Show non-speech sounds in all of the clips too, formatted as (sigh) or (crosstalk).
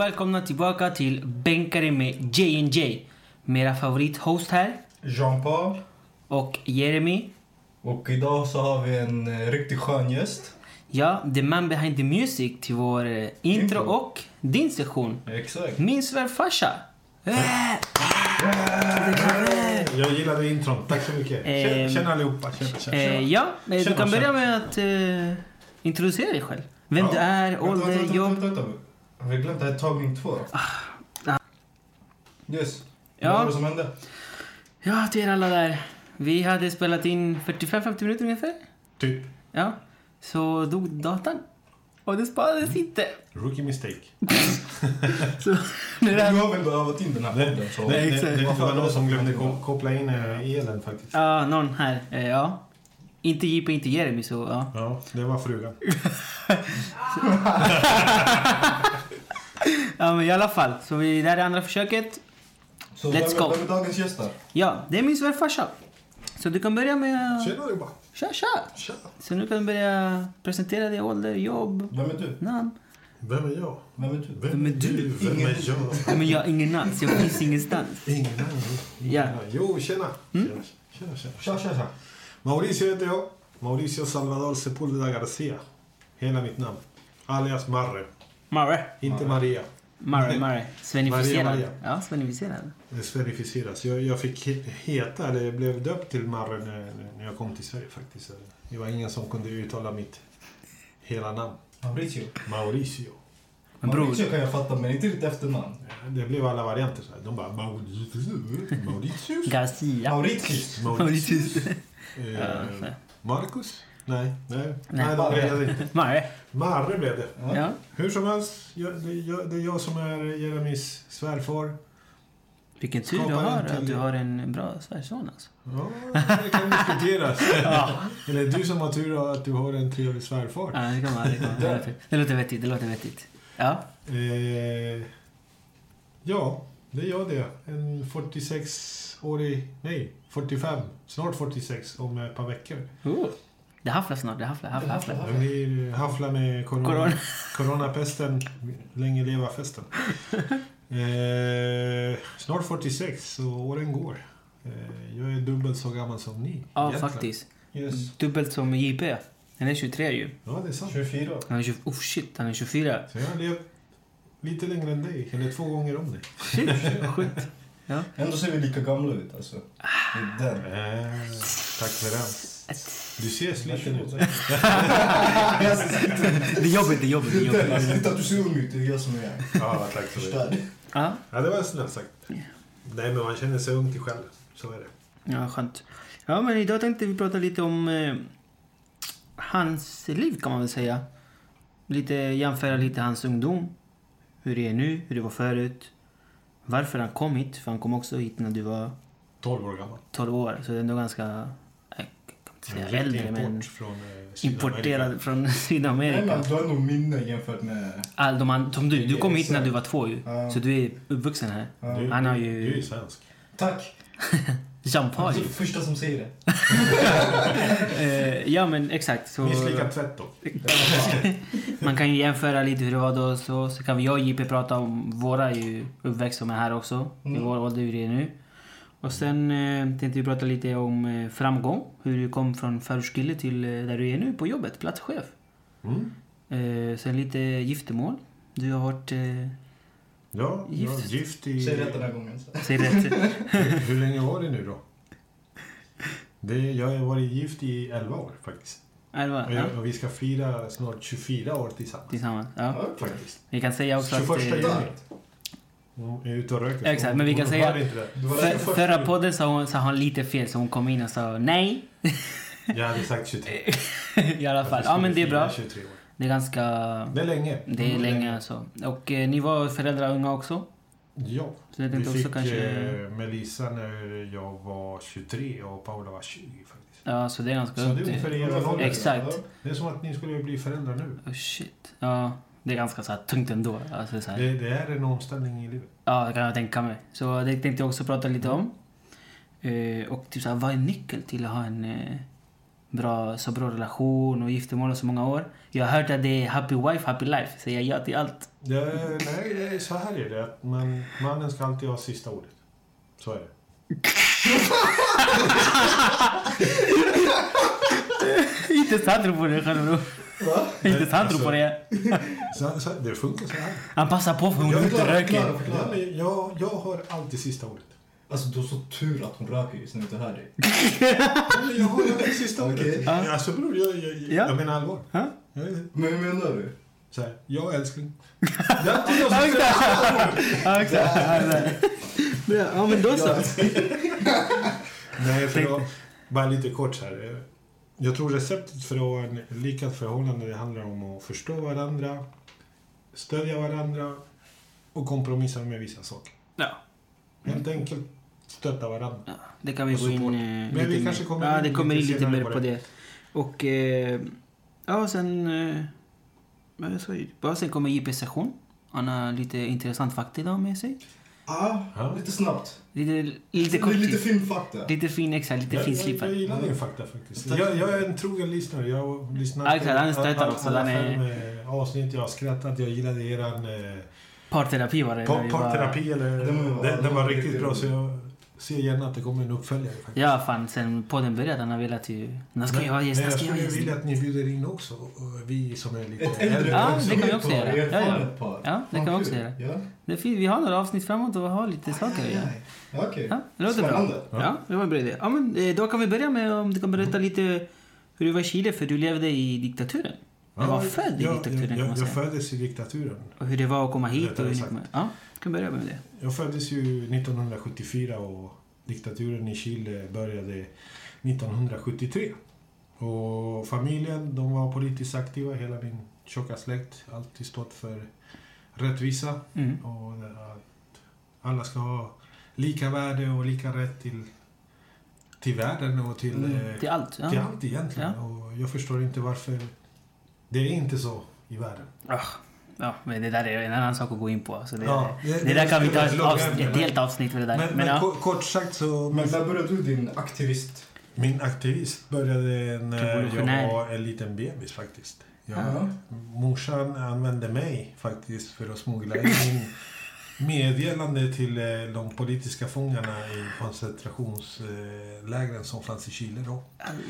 och välkomna tillbaka till Bänkare med J&J. Med era favorithost här Jean-Paul. och Jeremy. Och idag så har vi en eh, riktigt skön gäst. Ja, the man behind the music till vår eh, intro Intro. och din sektion. Exakt. Min svärfarsa. Äh! Jag gillade intron. Tack så mycket. Ehm, Tjena, tjena allihopa. Tjena, tjena. Eh, ja, eh, du Tjena, kan börja tjena. med att eh, introducera dig själv. Vem Ja. du är, Vänta, ålder, vänta, jobb. Vänta, vänta, vänta. Har vi glömt det här tagning två? ah. Yes. Ja. Vad var det som hände? Ja, till er alla där. Vi hade spelat in 45-50 minuter ungefär. Typ. Ja. Så dog datorn. Och det sparades inte. Rookie mistake. (laughs) Så nu är det har väl övat in den här podden? Så. Det, det, exakt. det, det var någon som glömde ko- koppla in eh, elen faktiskt. Ja, någon här. Eh, ja. Inte JP, inte Jeremy, så ja. Ja, det var frugan. (laughs) (laughs) Ja, men i alla fall. Så vi, det här är andra försöket. Så Let's vem, go. Vem är dagens gäst då? Ja, det är min svärfarsa. Så du kan börja med... Tjena allihopa. Tja, tja! Tja. Så nu kan du börja presentera dig, ålder, jobb, Vem är du? namn. Vem är jag? Vem är du? Vem är du? Vem är jag? Nej, men jag har ingen namn, så jag finns ingenstans. Ingen. Ingen Ja. Jo, tjena. Mm. Tjena, tjena, tjena. Tja, tja, tja. Mauricio heter jag. Mauricio Salvador Sepulveda Garcia. Hela mitt namn. Alias Marre. Marre. Inte. Maria. Marre, Marre. Svenificerad. Maria, Maria. Ja, svenificerad. Det sverifieras. Jag, jag fick he- heta, eller jag blev döpt till Marre när, när jag kom till Sverige faktiskt. Det var ingen som kunde uttala mitt hela namn. Mauricio. Mauricio. Men bror, Mauricio kan jag fatta, men inte ditt efternamn. Det blev alla varianter. Så här. De bara Mauritius. Mauritius. Garcia. Mauritius. Mauritius. Eh. Marcus? Nej, nej. Nej. Nej, Marre. reagerade inte. Marre. Marre blev det. Ja. Ja. Hur som helst, jag, det, jag, det är jag som är Jeremys svärfar. Vilken tur du har till- att du har en bra svärson alltså. Ja, det kan diskuteras. (laughs) Eller du som har tur att du har en trevlig svärfar. Ja, det kan man. Det, kan man. det, låter, det låter vettigt. Det låter vettigt. Ja. Eh, ja, det gör det. En 46-årig, nej, 45, snart 46 om ett par veckor. Oh. Det hafflar snart. Det hafflar, hafflar, hafflar. Jag blir haffla med corona, Corona. (laughs) coronapesten. Länge leva festen. (laughs) Eh, snart 46, så åren går. Eh, jag är dubbelt så gammal som ni. Ja, egentligen. faktiskt. Yes. Dubbelt som JP. Han är 23 ju. Ja, det är sant. 24. Han är 20, oh shit, han är 24. Så jag har levt lite längre än dig, eller två gånger om dig. Shit, sjukt. Ja. Ändå ser vi lika gamla ut alltså. Det är den. Eh, tack för den. Du ser sliten ut. Det är jobbigt, det är jobbigt. Det är jobbigt. att du ser ung ut, det är jag som är Ja, tack för det. förstörd. Ja, Ja, det var snällt sagt. Nej, men man känner sig ung till själv. Så är det. ja, skönt. Ja, men idag tänkte vi prata lite om eh, hans liv kan man väl säga. Lite jämföra lite hans ungdom. Hur det är nu, hur det var förut. Varför han kom hit, för han kom också hit när du var 12 år gammal. 12 år. Så det är ändå ganska, jag äldre, men import från eh, importerad från (laughs) Nej, Sydamerika. men du har nog minne jämfört med... All, de, an- som du, du kom hit när du var två ju. Ja. Så du är uppvuxen här. Ja. Du, Han har ju- du är ju svensk. Tack. (laughs) Jean-Paul. Du är första som säger det. (laughs) Eh, ja men exakt. Så, Misslyckad tvätt då. man kan ju jämföra lite hur det var då. Så, så kan vi jag och JP prata om våra ju uppväxt som är här också. I Mm. vår ålder hur det är nu. Och sen eh, tänkte vi prata lite om eh, framgång. Hur du kom från förortskille till eh, där du är nu på jobbet, platschef. Mm. Eh, sen lite giftermål. Du har varit... Eh, Ja, Gift. Ja, gift i... Säg rätt den här gången. (laughs) säg rätt. hur, hur länge var det nu då? Det, jag har varit gift i 11 år faktiskt. Elva? Och, Ja, jag, och vi ska fira snart 24 år tillsammans. tillsammans. Ja. Okej. Faktiskt. Vi kan säga också att... 21 Eh, juni. Hon är ute och röker. Exakt, men vi kan säga- för, förra podden sa hon, sa hon lite fel, så hon kom in och sa nej. (laughs) Jag hade sagt 23. (laughs) I alla fall. Ja men det är bra. 23 år. Det är ganska... Det är länge. Det är länge länge. alltså. Och eh, ni var föräldrar unga också? Ja. Så jag Vi tänkte fick också kanske... eh, Melissa när jag var 23 och Paula var 20 faktiskt. Ja, så det är ganska Så det är ungefär. Exakt. Det är som att ni skulle bli föräldrar nu. Oh, shit. Ja, det är ganska så här, tungt ändå. Alltså, så här. Det, det är en omställning i livet. Ja, det kan jag tänka mig. Så det tänkte jag också prata lite om. Eh, och typ så här, vad är nyckeln till att ha en, eh, bra, så bra relation och giftermål och så många år. Jag har hört att det är happy wife, happy life. Säga ja till allt. Det, nej, så här är det. att Man, mannen ska alltid ha sista ordet. Så är det. (laughs) Inte sant du på det själv bror. Va? Inte sant du på det. Så, så, det funkar så här. Han passar på för hon Jag förklarar, röker. Ja, men jag, jag har alltid sista ordet. Alltså du har så tur att hon röker just när du inte hör dig. Ja, Jag har alltid sista ordet. Okej. Ja. Alltså bror, jag, jag, jag, Ja. jag menar allvar. Ja. Jag, Men hur menar du? så här, jag älskling. (laughs) Det är alltid jag som Ja, säger. Ja. Ja, exakt. Ja, men då så. (laughs) Nej, för att, bara lite kort så här. Jag tror receptet för att lyckat förhållande det handlar om att förstå varandra, stödja varandra och kompromissa med vissa saker. Ja. Helt enkelt stötta varandra. Ja, det kan vi gå in eh, Men vi kanske kommer Ja, det kommer in lite lite mer på det. det. Och... Eh, ja, sen... Eh, vad jag ju. Bara sen kommer JP session. Han har lite intressant fakta idag med sig. Ja, Ja. lite snabbt. Lite, lite Det kort är lite tid. filmfakta. Lite fin, exakt. Lite Jag, fin jag, jag slipad. gillar din fakta faktiskt. Jag, jag är en trogen lyssnare. Jag har lyssnat Ja, exakt. Han alla- också. alla Han är- fem eh, avsnitt. Jag har skrattat. Jag gillade eran eh, Parterapi var det. parterapi. Eller, Den var- den, den var riktigt bra. Så jag ser gärna att det kommer en uppföljare. Faktiskt. Ja, fan. Sen podden började, han har velat ju... När ska jag ha gäst? jag ska jag ha skulle vilja att ni bjuder in också. Vi som är lite Ett äldre Ja, det kan vi också göra. Ja, ja. Ja, det kan vi också göra. Ja. Det är fint. Vi har några avsnitt framåt och har lite saker att göra. Ja, Okej. Ja, det låter bra. Spännande. Ja, det var en bra idé. Ja, men, eh, då kan vi börja med om du kan berätta lite hur du var i Chile, för du levde i diktaturen. Du var född i jag, diktaturen jag, kan man jag, jag föddes i diktaturen. Och hur det var att komma hit. Och hur sagt. Ja, kan börja med det. Jag föddes ju 1974 och diktaturen i Chile började 1973. Och familjen, de var politiskt aktiva. Hela min tjocka släkt. Alltid stått för rättvisa. Mm. Och att alla ska ha lika värde och lika rätt till, till världen och till, Mm, eh, Till allt. Ja. till allt egentligen. Ja. Och jag förstår inte varför det är inte så i världen. Ah, ja, men det där är en annan sak att gå in på. Så det, Ja, det, det- där kan vi ta det- ett, det- avsnitt, ett helt avsnitt för det där. Men, Men, men, kort sagt så... Men när började du din aktivist? Min aktivist började när jag var en liten bebis faktiskt. Jag, Ja. Morsan använde mig faktiskt för att smuggla in meddelande till eh, de politiska fångarna i koncentrationslägren som fanns i Chile då.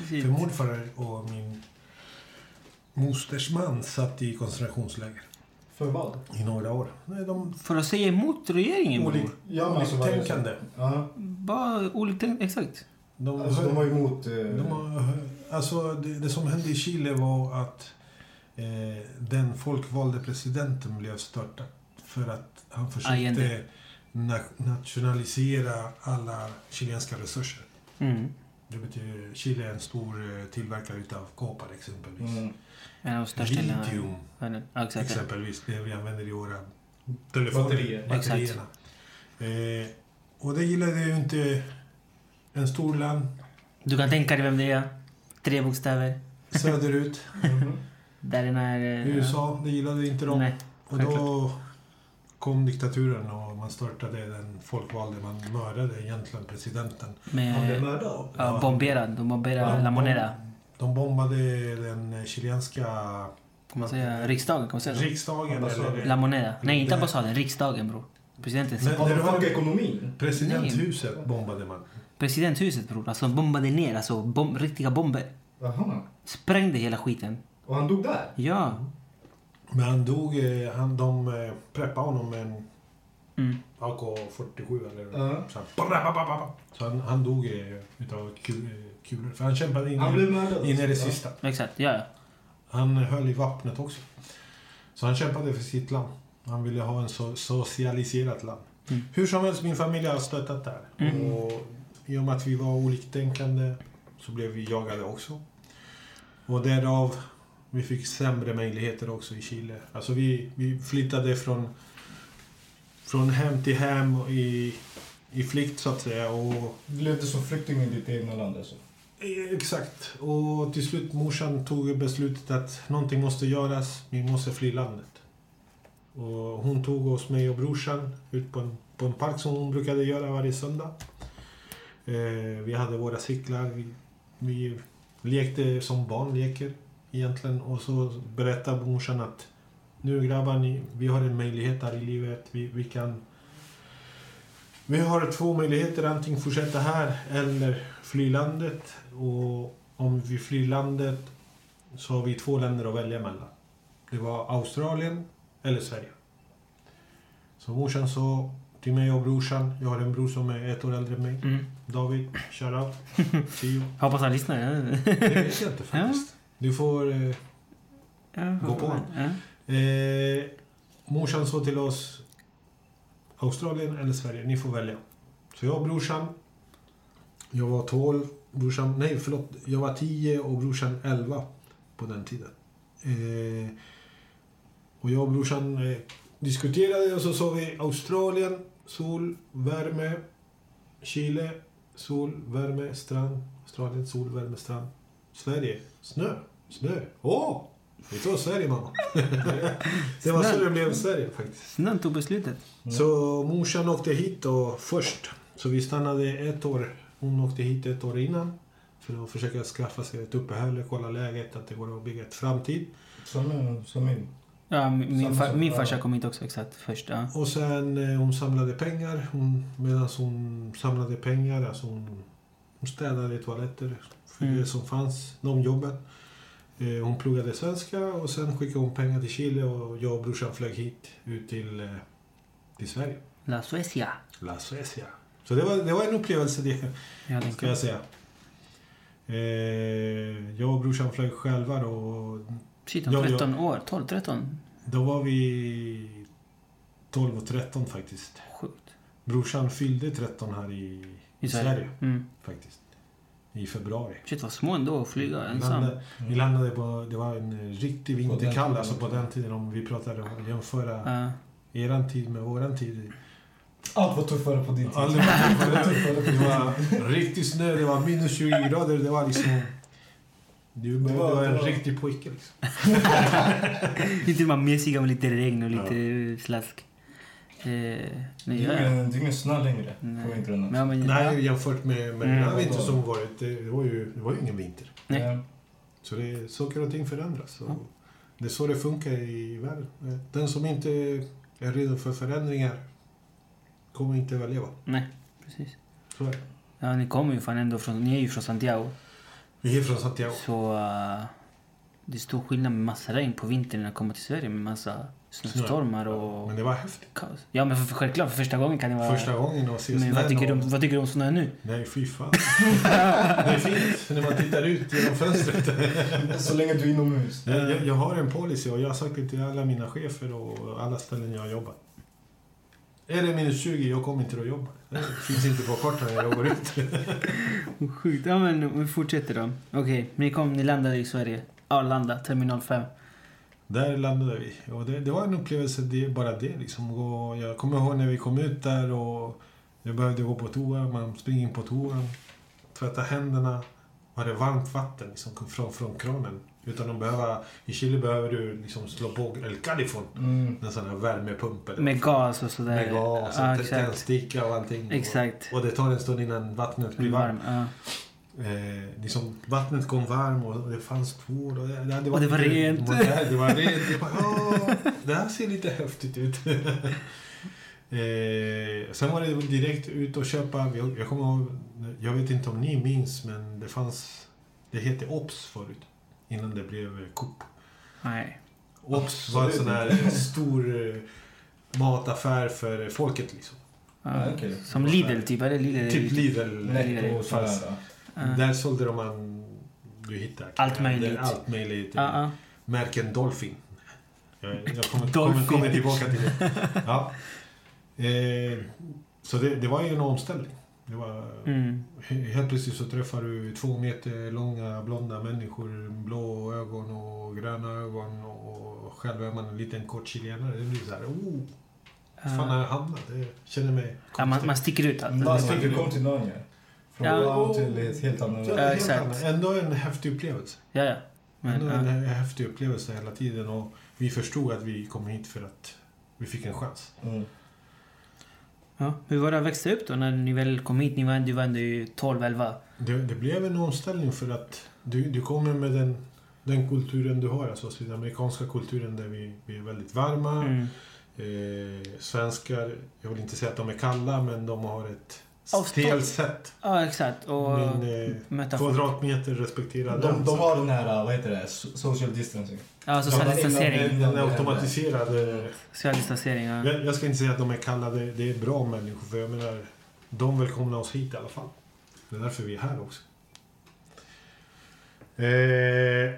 För morfar och min mosters man satt i koncentrationsläger För vad? i några år. Nej, de För att säga emot regeringen, Olik-. Ja, alltså, oliktänkande. Ja. Bara oliktänkande. Exakt. De, Alltså de var emot... eh, De har, alltså det, det som hände i Chile var att eh, den folkvalde presidenten blev störtad. För att han försökte na nationalisera alla chilenska resurser. Mm. Det betyder Chile är en stor eh, tillverkare utav koppar exempelvis. Mm. En av de största Litium. Ja, exakt. exempelvis, det vi använder i våra telefoner. Batterier. Batterierna. Eh, och det gillade ju inte en stor land Du kan tänka dig vem det är. Tre bokstäver. söderut. Mhm. (laughs) Där den är... eh, USA, det gillade inte de. Nej, Och då kom diktaturen och man störtade den folkvalde. Man mördade egentligen presidenten. Han blev Med... mördad. Ja, bomberad. De bomberade Ja, La Moneda. De bombade den chilenska Kan man säga riksdagen? Kan man säga så? riksdagen. Eller La Moneda. Nej, inte Nej. ambassaden. Riksdagen, bror. Presidenten. Men- de det var- fuckat ekonomin? presidenthuset bombade man. Presidenthuset, bror. Alltså de bombade ner. Alltså bom riktiga bomber. Jaha. Sprängde hela skiten. Och han dog där? Ja. Men han dog, eh, han, de eh, preppade honom med en Mm. AK47 eller så, han, så han, han dog eh, utav ku- eh, kulor. För han kämpade in, Han i- blev mördad? in i det Ja. sista. Exakt. Ja, ja. Han höll i vapnet också. Så han kämpade för sitt land. Han ville ha en så socialiserat land. Mm. Hur som helst, min familj har stöttat där. Mm. Och I och med att vi var oliktänkande så blev vi jagade också. Och därav vi fick sämre möjligheter också i Chile. Alltså vi, vi flyttade från, från hem till hem i, i flykt så att säga. Och Du levde som flykting i ditt egna land alltså? Eh, exakt. Och till slut morsan tog beslutet att någonting måste göras. Vi måste fly landet. Och hon tog oss, mig och brorsan, ut på en, på en park som hon brukade göra varje söndag. Eh, vi hade våra cyklar. Vi, vi lekte som barn leker egentligen. Och så berättade morsan att nu grabbar, ni, vi har en möjlighet här i livet. Vi, vi kan... Vi har två möjligheter, antingen fortsätta här eller fly landet. Och om vi flyr landet så har vi två länder att välja mellan. Det var Australien eller Sverige. Så morsan sa till mig och brorsan, jag har en bror som är ett år äldre än mig, Mm. David, shoutout, (laughs) Tio. Hoppas han lyssnar. Ja. Det vet jag inte faktiskt. Du får... Eh, Gå på. Ja. eh, morsan sa till oss, Australien eller Sverige, ni får välja. Så jag och brorsan, jag var 12, brorsan, nej förlåt, jag var 10 och brorsan 11 på den tiden. Eh, och jag och brorsan eh, diskuterade och så sa vi Australien, sol, värme, Chile, sol, värme, strand. Australien, sol, värme, strand. Sverige, snö, snö. Åh! Vi tar Sverige mamma. (laughs) det var så det blev Sverige faktiskt. Snön tog beslutet. Så morsan åkte hit då först. Så vi stannade ett år. Hon åkte hit ett år innan. För att försöka skaffa sig ett uppehälle, kolla läget, att det går att bygga ett framtid. Som, som min. Ja, min, sak, min farsa kom hit också exakt först. Ja. Och sen eh, hon samlade pengar. Hon, medan hon samlade pengar, alltså hon, hon städade toaletter för Mm. det som fanns, de jobben. Eh, hon pluggade svenska och sen skickade hon pengar till Chile och jag och brorsan flög hit ut till, eh, till Sverige. La Suecia. La Suecia. Så det var, det var en upplevelse det. Ja, ska jag säga. Eh, jag och brorsan flög själva då. och Shit, om Ja, ja. 13 år. 12, 13. Då var vi 12 och 13 faktiskt. Sjukt. Brorsan fyllde 13 här i, I i Sverige. Sverige. Mm. faktiskt. I februari. Shit, vad små ändå att flyga ensam. landade, vi landade på, det var en riktig vinterkall alltså på den tiden om vi pratar om att jämföra Ja. eran tid med våran tid. Allt var tuffare på din tid. Aldrig var (laughs) tuffare. Det var riktig snö, det var minus 20 grader, det var liksom... Du Det var- var, var det en riktig pojke liksom. Lite de här mesiga med lite regn och lite slask. Eh, Det men är det är ingen snö längre Nej. på vintrarna. Men, ja, men, Nej, jämfört med, med Mm. den vinter som varit, det, var ju, det var ju ingen vinter. Nej. Så det, saker och ting förändras. Så Ja. Det är så det funkar i världen. Den som inte är redo för förändringar kommer inte överleva. Nej, precis. Så är det. Ja, ni kommer ju fan ändå från... Ni är ju från Santiago. Vi är från Santiago. Så... eh, det är stor skillnad med massa regn på vintern när det kommer till Sverige med massa snöstormar och Men det var häftigt. kaos. Ja, men för, för, självklart för första gången kan det vara... Första gången att se Men vad snön tycker, du, vad tycker du om snö nu? Nej, fy fan. det är fint när man tittar ut genom fönstret. Så länge du är inomhus. Jag, jag, har en policy och jag har sagt det till alla mina chefer och alla ställen jag har jobbat. Är det minus 20, jag kommer inte att jobba. Det finns inte på kartan när jag går ut. Sjukt. Ja, men vi fortsätter då. Okej, ni kom, ni landade i Sverige. Arlanda, terminal 5. Där landade vi. Och det, det var en upplevelse, det, bara det. Liksom. Och jag kommer ihåg när vi kom ut där och jag behövde gå på toa. Man springer in på toan, tvätta händerna. Var det varmt vatten liksom, från, från kranen. Utan att behöva... I Chile behöver du liksom slå på El Califon. Mm. En sån här värmepump. Eller Med gas och sådär. Med gas, ja, och exakt. tändsticka och allting. Exakt. Och, och det tar en stund innan vattnet blir varmt. Varm. Ja. Eh, liksom, vattnet kom varmt och det fanns tvål. Och det, det, Och det var lite rent. modernt, Det var rent. Det, bara, "Åh, det här ser lite häftigt ut. (laughs) eh, sen var det direkt ut och köpa. Jag, jag kommer ihåg, jag vet inte om ni minns, men det fanns... Det hette Ops förut. Innan det blev Coop. Nej. Ops var en sån här stor eh, mataffär för folket liksom. Ja, okej. Som Lidl typ, eller Lidl? Typ Lidl. Netto och sådär. Ja. Där sålde de man... Du hittar Allt möjligt. Allt möjligt. Ja, ja. Märken Dolphin. Jag, jag kommer, (laughs) Dolphin. kommer, kommer tillbaka till det. (laughs) Ja. Eh, så det, det var ju en omställning. Det var, Mm. he- Helt plötsligt så träffar du två meter långa blonda människor, blå ögon och gröna ögon och själv är man en liten kort chilenare. Det blir så här, oh, fan har jag hamnat? Jag känner mig Ja, man, man sticker ut. Alltså. Man fick ju komma till Norge. Från Ja. wow till ett helt annat... Ja, exakt. Ändå en häftig upplevelse. Ja, ja. Men, Ändå en ja. häftig upplevelse hela tiden och vi förstod att vi kom hit för att vi fick en chans. Mm. Ja. Hur var det att växa upp då när ni väl kom hit? Ni var, du var ändå ju 12, 11. Det, det blev en omställning för att du, du kommer med den, den kulturen du har, alltså den amerikanska kulturen där vi, vi är väldigt varma. Mm. Eh, svenskar, jag vill inte säga att de är kalla, men de har ett Avstånd. stelt sätt. Ja, exakt. Och Men eh, kvadratmeter respekterar De, den. de har den här, vad heter det, so- social distancing. Ja, social Ja, distansering. Den är automatiserad. eh, Social distansering, ja. Jag, jag ska inte säga att de är kalla, det, det är bra människor. För jag menar, de välkomnar oss hit i alla fall. Det är därför vi är här också. Eh,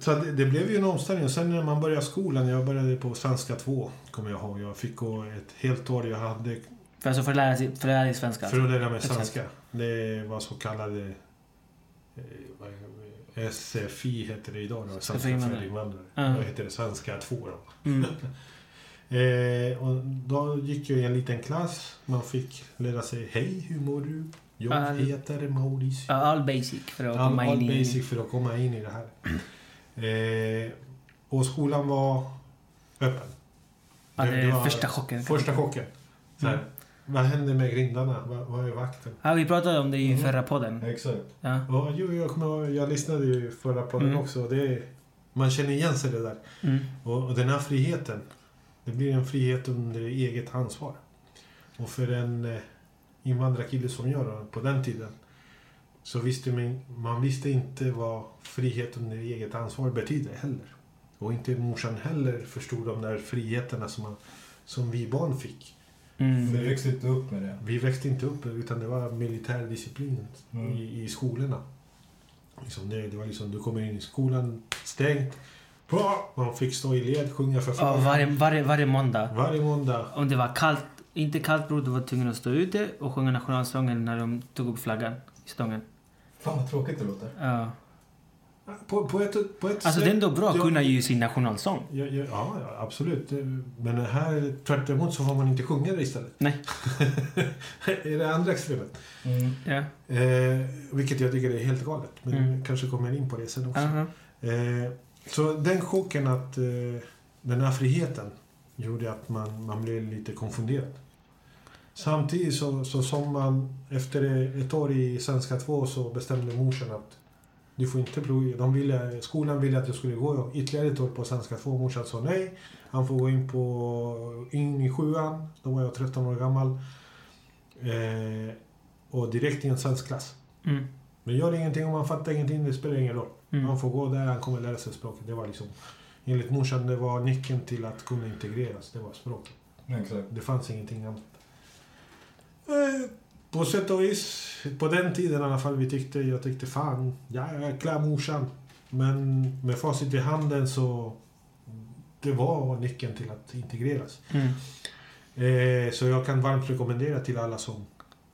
så det, det blev ju en omställning. Och sen när man började skolan, jag började på svenska 2, kommer jag ihåg. Jag fick gå ett helt år. Jag hade För, alltså för, att lära sig, för att lära dig svenska. för att lära mig Exakt. svenska. Det var så kallade eh, vad? SFI heter det idag. Då, svenska för invandrare. Ja. Då heter det svenska 2 då. Mm. (laughs) Eh, och då gick jag i en liten klass. Man fick lära sig Hej, hur mår du? Jag All- heter Mauricio. All basic för att All, komma all in i... basic för att komma in i det här. (clears throat) Eh, och skolan var öppen. Ja, det Det- var första chocken. Första chocken. Mm. Vad händer med grindarna? Vad, vad är vakten? Ja, vi pratade om det i Mm. förra podden. Exakt. Ja. Och, jo, jag, kommer, jag lyssnade ju förra podden Mm. också. Det man känner igen sig det där. Mm. Och, och den här friheten, det blir en frihet under eget ansvar. Och för en eh, invandrarkille som jag då, på den tiden, så visste man, man visste inte vad frihet under eget ansvar betyder heller. Och inte morsan heller förstod de där friheterna som, man, som vi barn fick. Mm. Vi växte inte upp med det. Vi växte inte upp utan det var militärdisciplin Mm. i, i skolorna. Liksom det, det var liksom, du kommer in i skolan, stängt. Man fick stå i led, sjunga för Ja, flaggan. varje, varje, varje måndag. Varje måndag. Om det var kallt, inte kallt bror, du var tvungen att stå ute och sjunga nationalsången när de tog upp flaggan i stången. Fan vad tråkigt det låter. Ja. På, på ett, på ett Alltså det är ändå bra att Ja. kunna ju sin nationalsång. Ja, ja, ja, absolut. Men här, tvärt emot så får man inte sjunga det istället. Nej. (laughs) är det andra extremet? Mm. Ja. Eh, vilket jag tycker är helt galet. Men Mm. vi kanske kommer in på det sen också. Aha. Eh, så den chocken att eh, den här friheten gjorde att man, man blev lite konfunderad. Samtidigt så, så som man efter ett år i svenska 2 så bestämde morsan att du får inte. De ville, skolan ville att jag skulle gå ytterligare ett år på svenska 2. Morsan sa nej. Han får gå in, på, in i sjuan. Då var jag 13 år gammal. Eh, och direkt i en svensk klass. Mm. Men gör ingenting om man fattar ingenting, det spelar ingen roll. Mm. Han får gå där, han kommer lära sig språket. Det var liksom, enligt morsan, det var nyckeln till att kunna integreras. Det var språket. Exakt. Det fanns ingenting annat. Eh, På sätt och vis, på den tiden i alla fall, vi tyckte, jag tyckte fan, ja, jäkla morsan. Men med facit i handen så, det var nyckeln till att integreras. Mm. Eh, så jag kan varmt rekommendera till alla som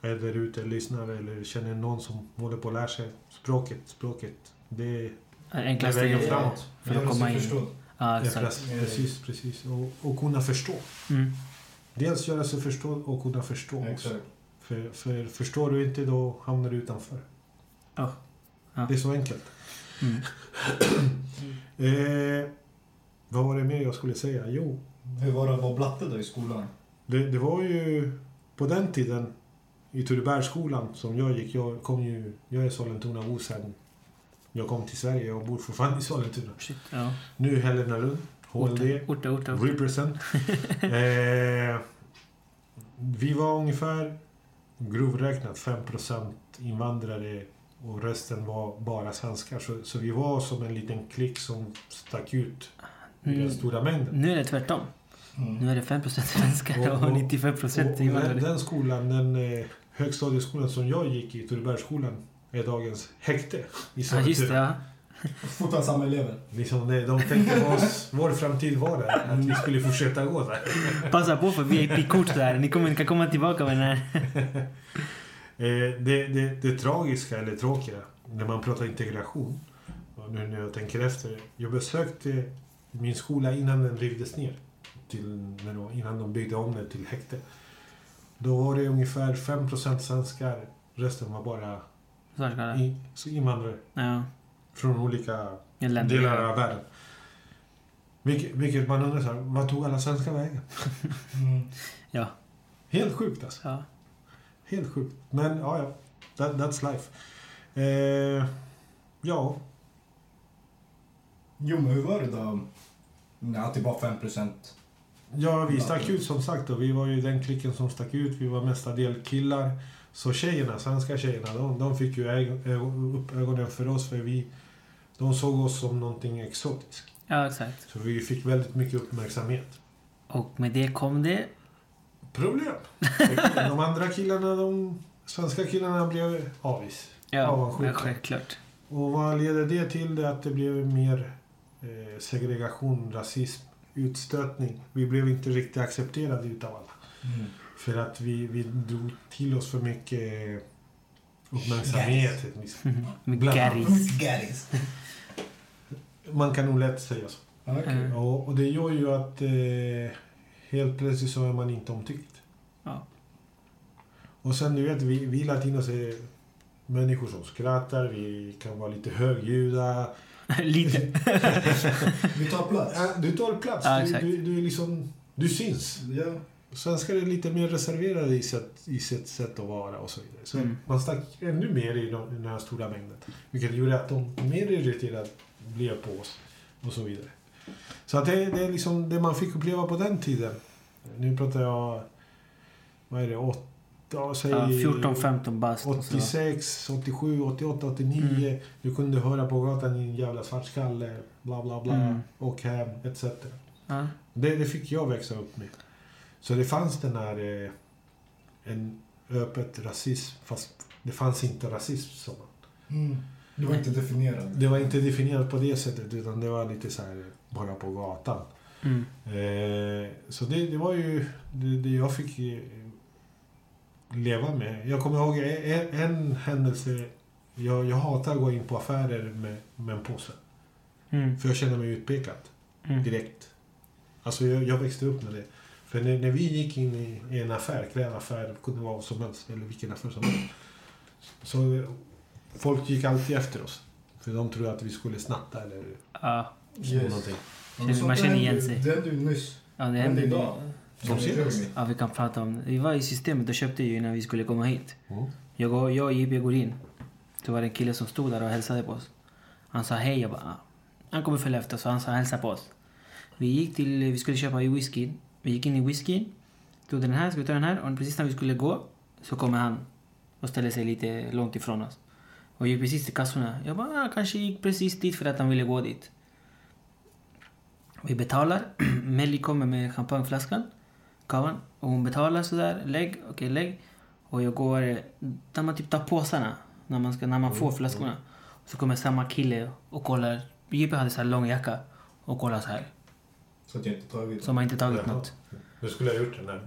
är där ute, lyssnar eller känner någon som håller på att lära sig språket. Språket, det är Enklaste vägen framåt. för att komma in. Förstå. Ja, Ja, exakt. precis, precis, precis. Och, och kunna förstå. Mm. Dels göra sig förstå och kunna förstå också. För, för förstår du inte, då hamnar du utanför. Ja. Ja. Det är så enkelt. Mm. (clears throat) Eh, vad var det mer jag skulle säga? Jo, Hur var det att vara blatte då i skolan? det, det var ju på den tiden i Turebergsskolan som jag gick. Jag, kom ju, jag är Sollentunabo sen jag kom till Sverige. Jag bor fortfarande i Sollentuna. Shit, ja. Nu Helena Lund, HLD. Orta, orta, orta. orta. Represent. (laughs) eh, vi var ungefär grovräknat 5% invandrare och resten var bara svenskar. Så, så vi var som en liten klick som stack ut i den Mm. stora mängden. Nu är det tvärtom. Mm. Nu är det 5% svenskar Och- och, och- 95% Och den, invandrare. den skolan, den eh, högstadieskolan som jag gick i, Turebergsskolan, är dagens häkte i det. Ja. Fortfarande samma elever. Liksom, det- de tänkte vad oss, vår framtid var där, att vi skulle fortsätta gå där. Passa på för VIP-kort där. Ni kommer, kan komma tillbaka med den här. (laughs) Eh, det, det, det tragiska, eller tråkiga, när man pratar integration, och nu när jag tänker efter. Jag besökte min skola innan den rivdes ner. Till, innan de byggde om den till häkte. Då var det ungefär 5% svenskar. Resten var bara Så ska det. i, så invandrare Ja. Från olika Länder. delar av världen. Vilket, vilket man undrar så här, vad tog alla svenskar vägen? Mm. Ja. Helt sjukt alltså. ja. Helt sjukt. Men ja, ja. That, that's life. Eh, ja, Jo, men hur var det då? Nej, att det var 5 procent. Ja, vi stack ut som sagt och vi var ju den klicken som stack ut. Vi var mestadels killar. Så tjejerna, svenska tjejerna, de, de fick ju upp ögonen för oss för vi... De såg oss som någonting exotiskt. Ja, exakt. Så vi fick väldigt mycket uppmärksamhet. Och med det kom det... Problem. (laughs) De andra killarna, de svenska killarna blev avis. Ja, Avundsjuka. självklart. Och vad leder det till? Det att det blev mer eh, segregation, rasism, utstötning. Vi blev inte riktigt accepterade utav alla. Mm. För att vi, vi drog till oss för mycket uppmärksamhet. Garris. Garris. (laughs) Man kan nog lätt säga så. Mm. Och, och det gör ju att eh, helt plötsligt så är man inte omtyckt. Ja. Och sen du vet, vi, vi latinos är människor som skrattar, vi kan vara lite högljudda. (laughs) Lite. (laughs) Vi tar plats. Du tar plats, Ja, du, du, du, är liksom, du syns. Ja. Svenskar är lite mer reserverade i sitt, i sitt sätt att vara och så vidare. Så Mm. man stack ännu mer i, de, i den här stora mängden. Vilket gjorde att de mer irriterade blev på oss och så vidare. Så att det, det är liksom det man fick uppleva på den tiden. Nu pratar jag, vad är det, åtta, säg Ja, 14-15 bast. och så. 86, 87, 88, 89. Mm. Du kunde höra på gatan din jävla svartskalle, bla bla bla, Mm. och hem, etc. Ja. Det, det fick jag växa upp med. Så det fanns den här eh, en öppet rasism, fast det fanns inte rasism som Mm. Du var inte definierad. Det var inte definierat på det sättet, utan det var lite så här bara på gatan. Mm. Eh, så det, det var ju det, det jag fick eh, leva med. Jag kommer ihåg en, en händelse. Jag, jag hatar att gå in på affärer med, med en påse. Mm. För jag känner mig utpekad Mm. direkt. Alltså jag, jag växte upp med det. För när, när vi gick in i, i en affär, klädaffär, det kunde vara vad som helst, eller vilken affär som helst. Så folk gick alltid efter oss. För de trodde att vi skulle snatta eller Ja. Yes. någonting. Sånt Man känner igen sig. Det hände ju nyss. Ja, det Hände idag. Som senast. Ja, vi kan prata om det. Vi var i systemet och köpte ju innan vi skulle komma hit. Mm. Jag, går, jag och JP går in. Då var det en kille som stod där och hälsade på oss. Han sa hej. Jag bara, ah. Han kommer följa efter så han sa hälsa på oss. Vi gick till, vi skulle köpa whisky. Vi gick in i whiskyn. Tog den här, vi ta den här? Och precis när vi skulle gå så kommer han och ställer sig lite långt ifrån oss. Och gick precis till kassorna. Jag bara, ah, kanske gick precis dit för att han ville gå dit. Vi betalar. (clears throat) Melly kommer med champagneflaskan. Kavan. Och hon betalar sådär. Lägg. Okej, lägg. Och jag går... Där man typ tar påsarna. När man, ska, när man får flaskorna. Så kommer samma kille och kollar. JP hade så här lång jacka. Och kollar så här. Så att jag inte tagit Så har inte tagit Jaha. något. Nu skulle jag gjort den där.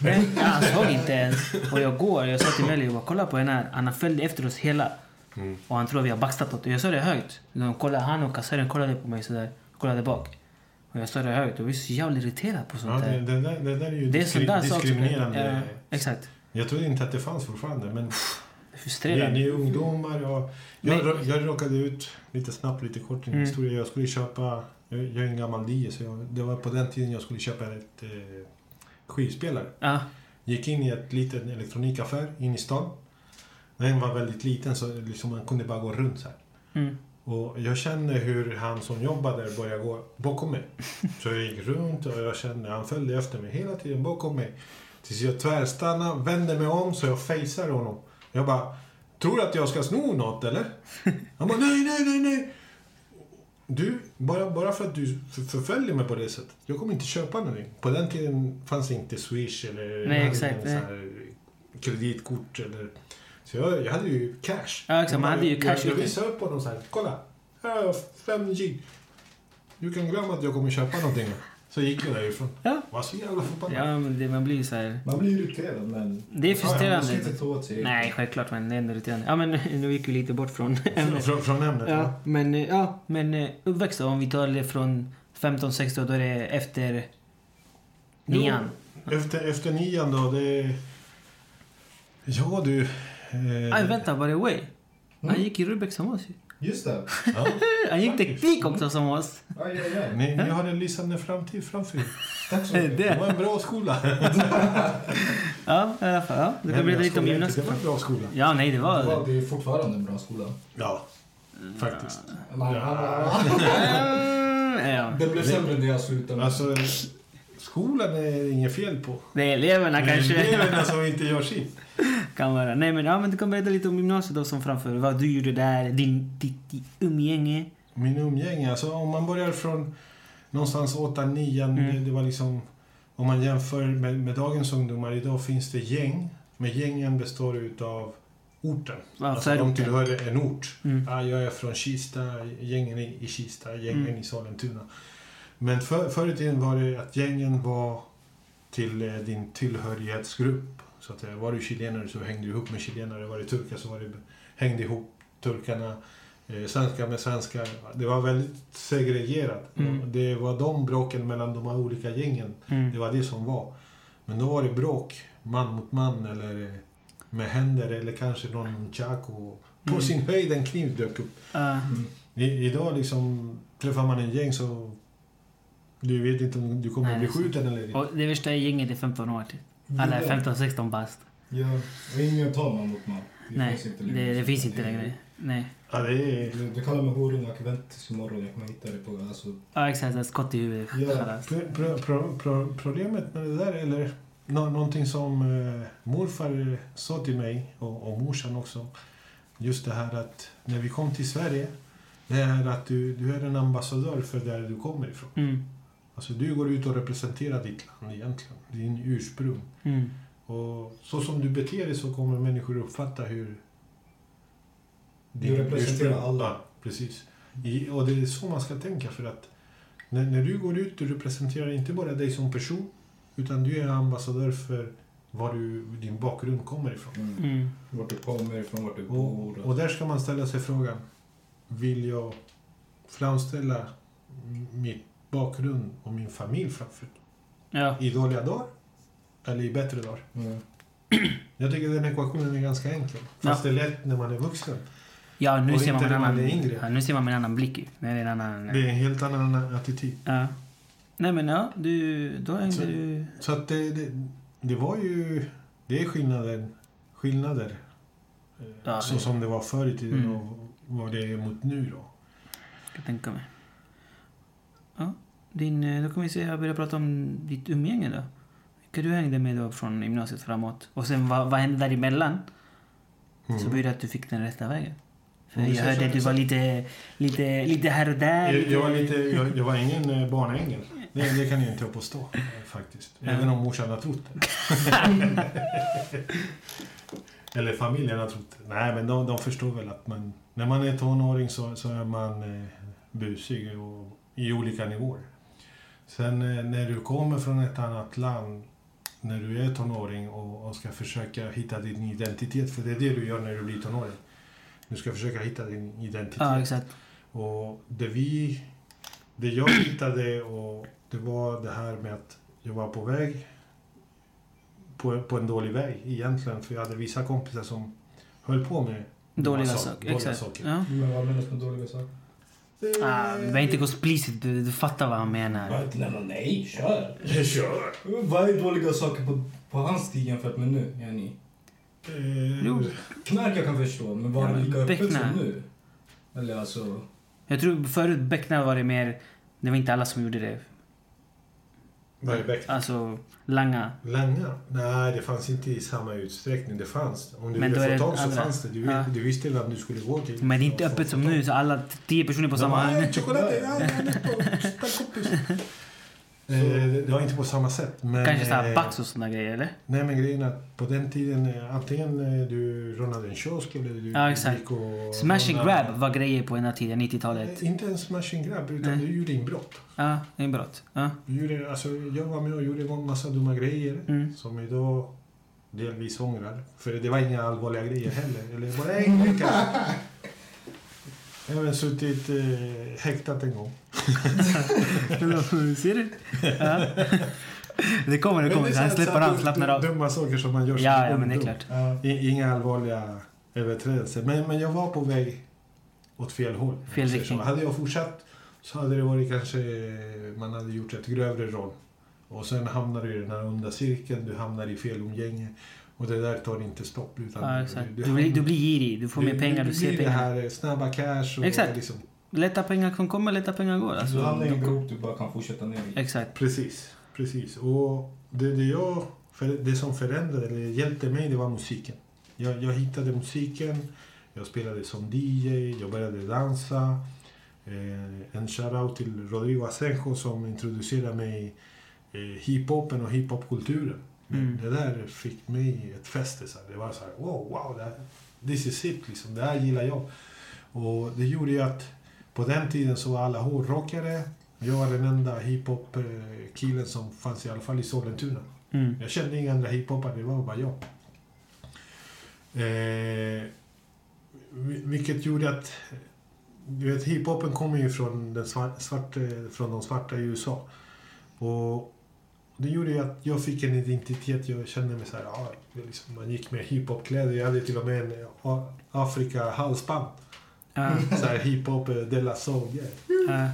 Nej, ja, han såg inte ens. Och jag går. Jag sa till Melly, jag bara, kolla på den här. Han har följt efter oss hela. Mm. Och han tror vi har baxat åt. Och jag sa det högt. De kollade, han och kassören kollade på mig sådär. Kollade bak. Och jag sa det högt. Och jag är så jävla irriterad på Ja, sånt det, där. det, där, det där är ju Det är diskri- sånt där saker. diskriminerande. Ja, exakt. Jag trodde inte att det fanns fortfarande. Men ni, frustrerande. ni är ungdomar. Och jag, Men- jag råkade ut, lite snabbt, lite kort, en Mm. historia. Jag skulle köpa, jag, jag är en gammal die, så jag, det var på den tiden jag skulle köpa ett eh, skivspelare. Ja. Gick in i ett litet elektronikaffär in i stan. Den var väldigt liten så liksom man kunde bara gå runt så här. Mm. Och jag kände hur han som jobbade där började gå bakom mig. (laughs) Så jag gick runt och jag kände han följde efter mig hela tiden bakom mig. Tills jag tvärstannade, vände mig om så jag facear honom. Jag bara, tror du att jag ska sno något eller? (laughs) Han bara, nej, nej, nej, nej. Du, bara, bara för att du för- förföljer mig på det sättet. Jag kommer inte köpa någonting. På den tiden fanns inte Swish eller Nej, exakt, nej. kreditkort eller... Så jag, jag hade ju cash. Ja, exakt, man hade ju cash Jag, jag visade upp honom så här. Kolla! Här har jag fem G. Du kan glömma att jag kommer köpa någonting. Så gick jag därifrån. Ja. Var så jävla förbannad. Ja, men det, man blir så här... Man blir irriterad men... Det är Ja, frustrerande. ska inte ta åt sig. Nej, självklart. Men det är ändå irriterande. Ja, men (laughs) nu gick vi lite bort från Från, ämnet. från, från ämnet. Ja, Ja. men, eh, ja, men eh, uppväxt om vi tar det från 15-16 då är det efter nian. Efter, efter nian då, det... Ja du... Eh, Aj, vänta, by the way. Han Mm. gick i Rubek som oss ju. Just det. Ja. (laughs) Han gick teknik också som oss. Ni, ni har en lysande framtid framför er. Tack så (laughs) mycket. Det. Det var en bra skola. (laughs) Ja, i alla fall. Ja. Du kan berätta lite om Det gymnasiet. var en bra skola. Ja, nej, det Det, var, var... det är fortfarande en bra skola. Ja. Faktiskt. Nej, Mm, ja. Det blev sämre när jag slutade. Alltså, skolan är det inget fel på. Det är eleverna Det är kanske. eleverna som inte gör sitt. (laughs) kan vara. Nej men, ja, men du kan berätta lite om gymnasiet då som framför. Vad du gjorde där, din, ditt, ditt umgänge. Min umgänge, alltså om man börjar från någonstans 8 9 Mm. det, det var liksom... Om man jämför med, med dagens ungdomar, idag finns det gäng. Men gängen består utav orten. Ja, alltså de tillhör en ort. Mm. Ja, jag är från Kista, gängen i, i Kista, gängen Mm. i Sollentuna. Men för, förr i tiden var det att gängen var till eh, din tillhörighetsgrupp. Så att eh, var du chilenare så hängde du ihop med chilenare, var du turkar så var du, hängde ihop turkarna. Eh, svenskar med svenskar. Det var väldigt segregerat. Mm. Det var de bråken mellan de här olika gängen. Det Mm. var det som var. Men då var det bråk, man mot man eller eh, med händer eller kanske någon chaco. På Mm. sin höjd en kniv dök upp. Mm. I, idag liksom träffar man en gäng så du vet inte om du kommer Nej, att bli skjuten eller inte. och det värsta är gänget är 15 år till. Alla är 15-16 bast. Ja, och ingen tar man mot man. Det Nej, finns inte längre. det, det finns inte längre. Nej. Ja, det är... Du, du kallar mig horunge, kan vänta imorgon. Jag kommer hitta dig på... Alltså, Ja exakt, skott i huvudet. Ja. Pro, pro, pro, problemet med det där, eller nå, någonting som eh, morfar sa till mig och, och morsan också. Just det här att när vi kom till Sverige, det är att du, du är en ambassadör för där du kommer ifrån. Mm. Alltså du går ut och representerar ditt land egentligen, din ursprung. Mm. Och så som du beter dig så kommer människor uppfatta hur... Du representerar ursprung- alla. Precis. I, och det är så man ska tänka för att när, när du går ut, du representerar inte bara dig som person utan du är ambassadör för var du, din bakgrund kommer ifrån. mm. Mm. Vart du kommer ifrån, vart du Och, bor. och där ska man ställa sig frågan, vill jag framställa mitt bakgrund och min familj framför Ja. i dåliga dagar eller i bättre dagar? Mm. Jag tycker den ekvationen är ganska enkel. Fast det är lätt när man är vuxen. Ja, nu Och ser man en annan... är. Ja, nu ser man med en annan blick ju. Det är en annan... Det är en helt annan attityd. Ja. Nej men ja, du... Då hängde Så- du... Så att det, det, det var ju... Det är skillnader. Skillnader. eh, Ja, så det- som det var förr i tiden Mm. och vad det är mot nu då. Ska tänka mig. Ja, din... eh, Då kan vi se, jag börjar prata om ditt umgänge då. Vilka du hängde med då från gymnasiet framåt. Och sen vad, vad hände däremellan? Mm. Så blev det att du fick den rätta vägen. För vi jag hörde så- att du var lite, lite, lite här och där. jag, jag, var lite, jag, jag var ingen eh, barnängel. Det, det kan jag inte påstå eh, faktiskt. Även om morsan har trott det. (laughs) Eller familjen har trott det. Nej, men de, de förstår väl att man, när man är tonåring så, så är man eh, busig och, i olika nivåer. Sen eh, när du kommer från ett annat land, när du är tonåring och, och ska försöka hitta din identitet, för det är det du gör när du blir tonåring. Du ska försöka hitta din identitet. Ja, exakt. Och det vi... Det jag hittade och det var det här med att jag var på väg på, på en dålig väg egentligen. För jag hade vissa kompisar som höll på med Dåliga sak- saker. dåliga Exakt. saker. Ja. Men vad menas med dåliga saker? Ah, vi behöver inte gå explicit. Du, du fattar vad han menar. Nej, nej, nej, kör! (laughs) Kör! Vad är dåliga saker på, på hans tid jämfört med nu, Jenny? Eh, Jo. Knark jag kan förstå, men var det lika öppet beckna. som nu? Eller alltså... Jag tror förut Becknar var det mer... Det var inte alla som gjorde det. Beck? Alltså, langa. Langa? Nej, det fanns inte i samma utsträckning. Det fanns. Om du Men ville få tag så andra. fanns det. Du, Ja. du visste vem du skulle gå till. Men det är inte öppet som nu, så alla tio personer på samma... Nej, choklad! Ja, tack kompis. Eh, Det var inte på samma sätt. Men, Kanske såhär eh, Bax och såna grejer, eller? Nej men grejen är att på den tiden eh, antingen du rånade en kiosk eller du Ja, exakt. gick och... Smash and grab var grejer på den här tiden, 90-talet. Eh, Inte en smash and grab utan Nej. du gjorde inbrott. Ja, inbrott. Ja. Du gjorde, alltså, jag var med och gjorde en massa dumma grejer Mm. som idag delvis ångrar. För det var inga allvarliga grejer heller. Eller bara en. (laughs) Jag har suttit eh, häktat en gång. (laughs) Ser du? Ja. Det kommer, det kommer. Han släpper av, slappnar av. Dumma saker som man gör som Ja, ja, men det är klart. Inga allvarliga överträdelser. Men, men jag var på väg åt fel håll. Fel riktning. Hade jag fortsatt så hade det varit kanske man hade gjort ett grövre roll. Och sen hamnar du i den här onda cirkeln, du hamnar i fel umgänge. Och det där tar inte stopp. Utan Ja, exakt. du- Du blir, du blir girig, du får mer det- pengar, det du ser pengar. det här eh, snabba cash och Exakt. liksom... Lätta pengar kan komma, lätta pengar går. Alltså, du hamnar i en grop du bara kan fortsätta ner i. Exakt. Precis, precis. Och det, det, jag, för det som förändrade, eller hjälpte mig, det var musiken. Jag, jag hittade musiken, jag spelade som DJ, jag började dansa. Eh, en shoutout till Rodrigo Asenjo som introducerade mig eh, hiphopen och hiphopkulturen. Mm. Det där fick mig ett fäste. Så. Det var så här, wow, wow, det här, this is it, liksom. det här gillar jag. Och det gjorde ju att på den tiden så var alla hårdrockare. Jag var den enda hiphop-killen som fanns i alla fall i Sollentuna. Mm. Jag kände inga andra hiphoppare, det var bara jag. Eh, vi- vilket gjorde att... Du vet, hiphopen kommer ju från, den svart, svart, eh, från de svarta i USA. Och det gjorde ju att jag fick en identitet. Jag kände mig så här, ja, liksom, man gick med hiphopkläder. Jag hade till och med en Afrika-halsband. Ja, Så här hiphop, eh, De La Soul. Yeah. ja.